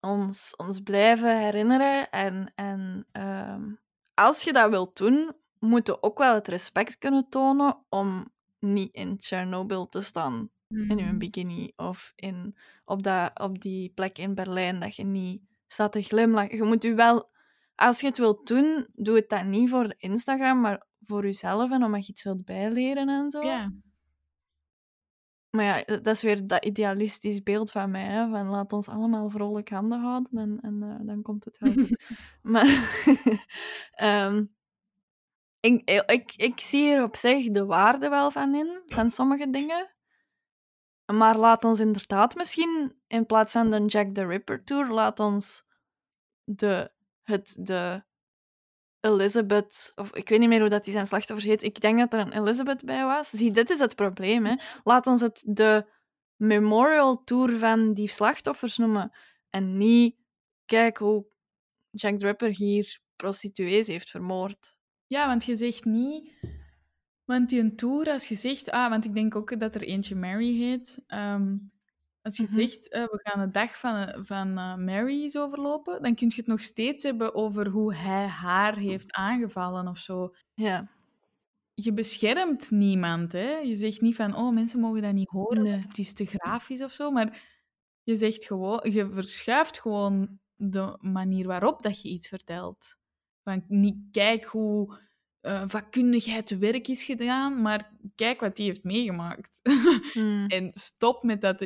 ons, ons blijven herinneren. En, en ehm, als je dat wilt doen, moet je ook wel het respect kunnen tonen om niet in Chernobyl te staan in je bikini of in, op, dat, op die plek in Berlijn dat je niet staat te glimlachen. Je moet je wel, als je het wilt doen, doe het dan niet voor Instagram, maar voor jezelf en omdat je iets wilt bijleren en zo. Ja. Maar ja, dat is weer dat idealistisch beeld van mij. Hè? Van laat ons allemaal vrolijk handen houden en, en uh, dan komt het wel goed. maar um, ik, ik, ik zie er op zich de waarde wel van in, van sommige dingen. Maar laat ons inderdaad misschien, in plaats van de Jack the Ripper tour, laat ons de, het, de Elizabeth, of ik weet niet meer hoe dat die zijn slachtoffers heet. Ik denk dat er een Elizabeth bij was. Zie, dit is het probleem. Hè. Laat ons het de memorial tour van die slachtoffers noemen. En niet, kijk hoe Jack the Ripper hier prostituees heeft vermoord. Ja, want je zegt niet... Want die een tour, als je zegt... Ah, want ik denk ook dat er eentje Mary heet. Ehm, als je mm -hmm. zegt, uh, we gaan de dag van, van uh, Mary eens overlopen, dan kun je het nog steeds hebben over hoe hij haar heeft aangevallen of zo. Ja. Je beschermt niemand, hè. Je zegt niet van, oh, mensen mogen dat niet horen, nee. het is te grafisch of zo, maar je zegt gewoon, je verschuift gewoon de manier waarop dat je iets vertelt. Van, niet kijk hoe uh, vakkundigheid te werk is gedaan, maar kijk wat die heeft meegemaakt. Mm. en stop met dat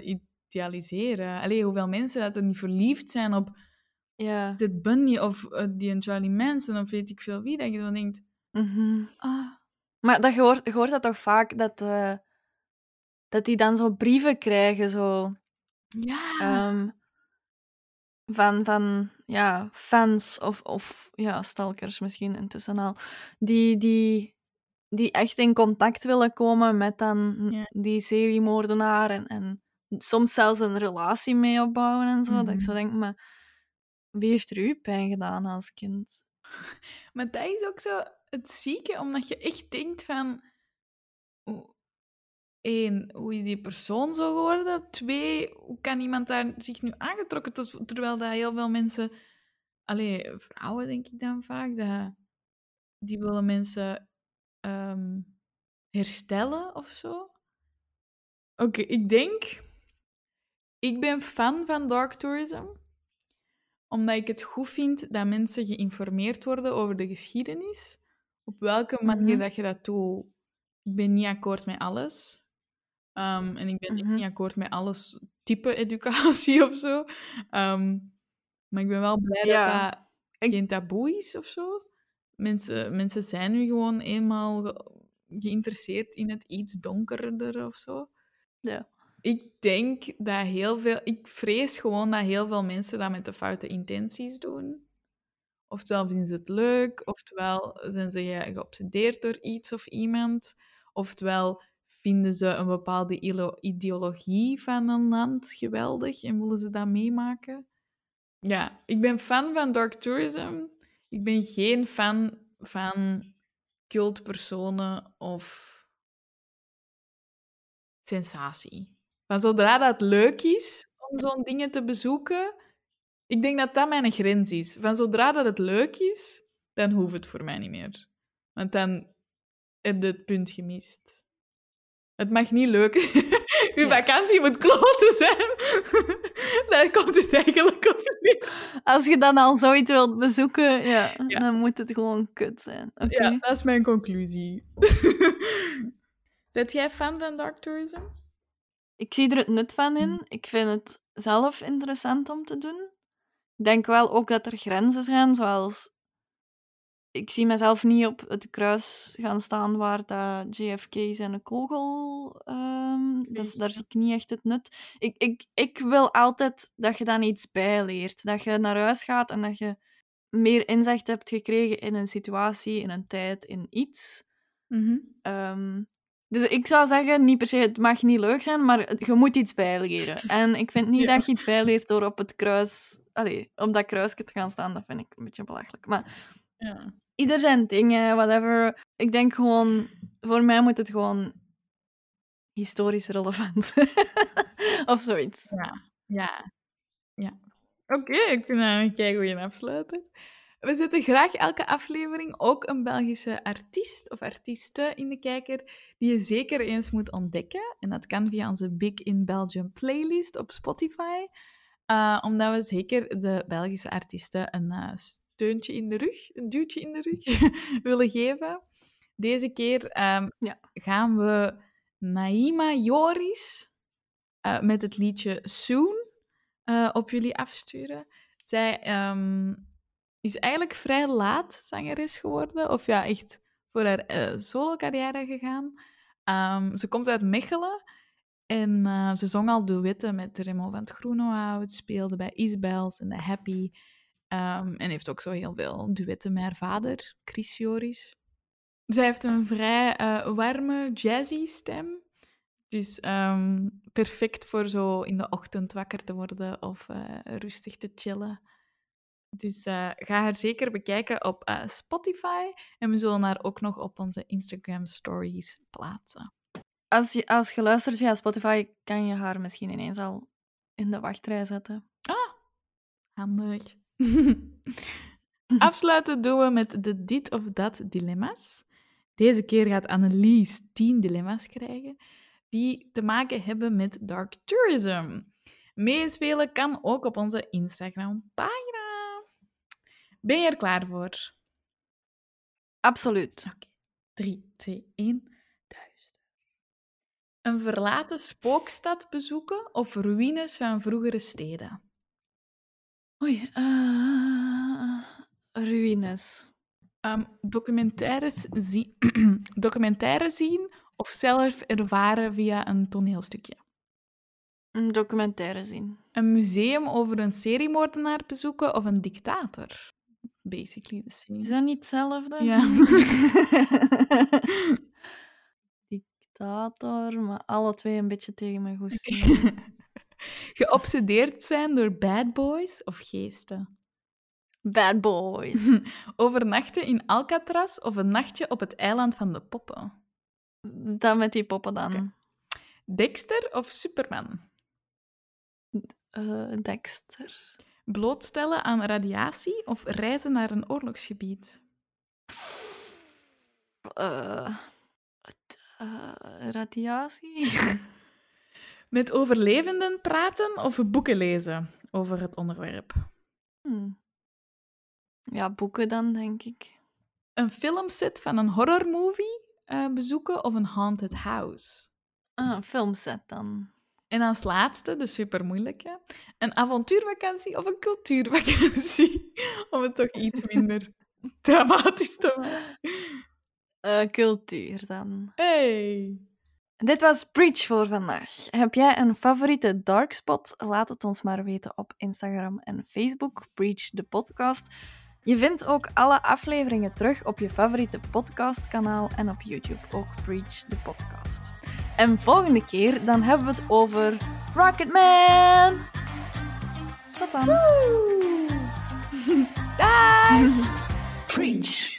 idealiseren. Allee, hoeveel mensen dat er niet verliefd zijn op ja. dit Bunny of uh, die en Charlie Manson of weet ik veel wie, dat je dan denkt... Mm -hmm. ah. Maar dat, je, hoort, je hoort dat toch vaak, dat, uh, dat die dan zo brieven krijgen, zo... Ja. Um, van, van ja, fans of, of ja, stalkers misschien intussen al, die, die, die echt in contact willen komen met dan ja. die seriemoordenaar en, en soms zelfs een relatie mee opbouwen en zo. Mm. Dat ik zo denk, maar wie heeft er u pijn gedaan als kind? Maar dat is ook zo het zieke, omdat je echt denkt van... Eén, hoe is die persoon zo geworden? Twee, hoe kan iemand daar zich nu aangetrokken tot, terwijl dat heel veel mensen... Allee, vrouwen denk ik dan vaak, dat, die willen mensen um, herstellen of zo. Oké, okay, ik denk ik ben fan van dark tourism, omdat ik het goed vind dat mensen geïnformeerd worden over de geschiedenis. Op welke manier mm -hmm. dat je dat doet. Ik ben niet akkoord met alles. Um, en ik ben mm -hmm. niet akkoord met alles type educatie of zo. Um, maar ik ben wel blij ja. dat dat geen taboe is of zo. Mensen, mensen zijn nu gewoon eenmaal geïnteresseerd in het iets donkerder of zo. Ja. Ik denk dat heel veel... Ik vrees gewoon dat heel veel mensen dat met de foute intenties doen. Oftewel vinden ze het leuk, oftewel zijn ze geobsedeerd door iets of iemand, oftewel vinden ze een bepaalde ideologie van een land geweldig en willen ze dat meemaken. Ja, ik ben fan van dark tourism. Ik ben geen fan van cultpersonen of sensatie. Maar zodra dat leuk is om zo'n dingen te bezoeken, ik denk dat dat mijn grens is. Van zodra dat het leuk is, dan hoeft het voor mij niet meer. Want dan heb je het punt gemist. Het mag niet leuk zijn. Uw ja. vakantie moet kloten zijn. Daar komt het eigenlijk op neer. Als je dan al zoiets wilt bezoeken, ja, ja. dan moet het gewoon kut zijn. Okay. Ja, dat is mijn conclusie. Zet jij fan van dark tourism? Ik zie er het nut van in. Ik vind het zelf interessant om te doen. Ik denk wel ook dat er grenzen zijn, zoals... Ik zie mezelf niet op het kruis gaan staan waar dat JFK zijn kogel... Um, dus, daar zie ik niet echt het nut. Ik, ik, ik wil altijd dat je dan iets bijleert. Dat je naar huis gaat en dat je meer inzicht hebt gekregen in een situatie, in een tijd, in iets. Mm -hmm. um, dus ik zou zeggen, niet per se, het mag niet leuk zijn, maar je moet iets bijleren. En ik vind niet ja. dat je iets bijleert door op het kruis... Allee, op dat kruisje te gaan staan, dat vind ik een beetje belachelijk. Maar ja. ieder zijn dingen, whatever. Ik denk gewoon, voor mij moet het gewoon historisch relevant. of zoiets. Ja, ja. ja. Oké, okay, ik vind dat een kei goede afsluiter. We zetten graag elke aflevering ook een Belgische artiest of artieste in de kijker die je zeker eens moet ontdekken. En dat kan via onze Big in Belgium playlist op Spotify. Uh, omdat we zeker de Belgische artiesten een uh, steuntje in de rug, een duwtje in de rug willen geven. Deze keer um, ja. gaan we Naima Joris eh, met het liedje Soon eh, op jullie afsturen. Zij ehm, is eigenlijk vrij laat zangeres geworden. Of ja, echt voor haar eh, solo-carrière gegaan. Ehm, ze komt uit Mechelen. En eh, ze zong al duetten met Remo van het Groenewoud. Speelde bij Isabels en The Happy. Ehm, en heeft ook zo heel veel duetten met haar vader, Chris Joris. Zij heeft een vrij eh, warme, jazzy stem. Dus ehm, perfect voor zo in de ochtend wakker te worden of rustig te chillen. Dus eh, ga haar zeker bekijken op eh, Spotify. En we zullen haar ook nog op onze Instagram stories plaatsen. Als je, als je luistert via Spotify, kan je haar misschien ineens al in de wachtrij zetten. Handig. Afsluiten doen we met de dit of dat dilemma's. Deze keer gaat Annelies 10 dilemma's krijgen die te maken hebben met dark tourism. Meespelen kan ook op onze Instagram-pagina. Ben je er klaar voor? Absoluut. 3, 2, 1. Duister. Een verlaten spookstad bezoeken of ruïnes van vroegere steden? Oei. eh, ruïnes. Ehm, documentaires, zie- documentaire zien of zelf ervaren via een toneelstukje? Een documentaire zien. Een museum over een seriemoordenaar bezoeken of een dictator? Basically the same. Is dat niet hetzelfde? Ja. Dictator, maar alle twee een beetje tegen mijn goesting. Geobsedeerd zijn door bad boys of geesten? Bad boys. Overnachten in Alcatraz of een nachtje op het eiland van de poppen? Dan met die poppen dan. Dexter of Superman? Eh, Dexter. Blootstellen aan radiatie of reizen naar een oorlogsgebied? Eh, eh, radiatie. Met overlevenden praten of boeken lezen over het onderwerp? Hmm. Ja, boeken dan, denk ik. Een filmset van een horrormovie eh, bezoeken of een haunted house? Ah, een filmset dan. En als laatste, de super moeilijke, een avontuurvakantie of een cultuurvakantie? Om het toch iets minder dramatisch te maken. Eh, cultuur dan. Hey! Dit was Preach voor vandaag. Heb jij een favoriete dark spot? Laat het ons maar weten op Instagram en Facebook. Preach de podcast. Je vindt ook alle afleveringen terug op je favoriete podcastkanaal en op YouTube ook Preach de podcast. En volgende keer dan hebben we het over Rocketman. Tot dan. Dag! Preach.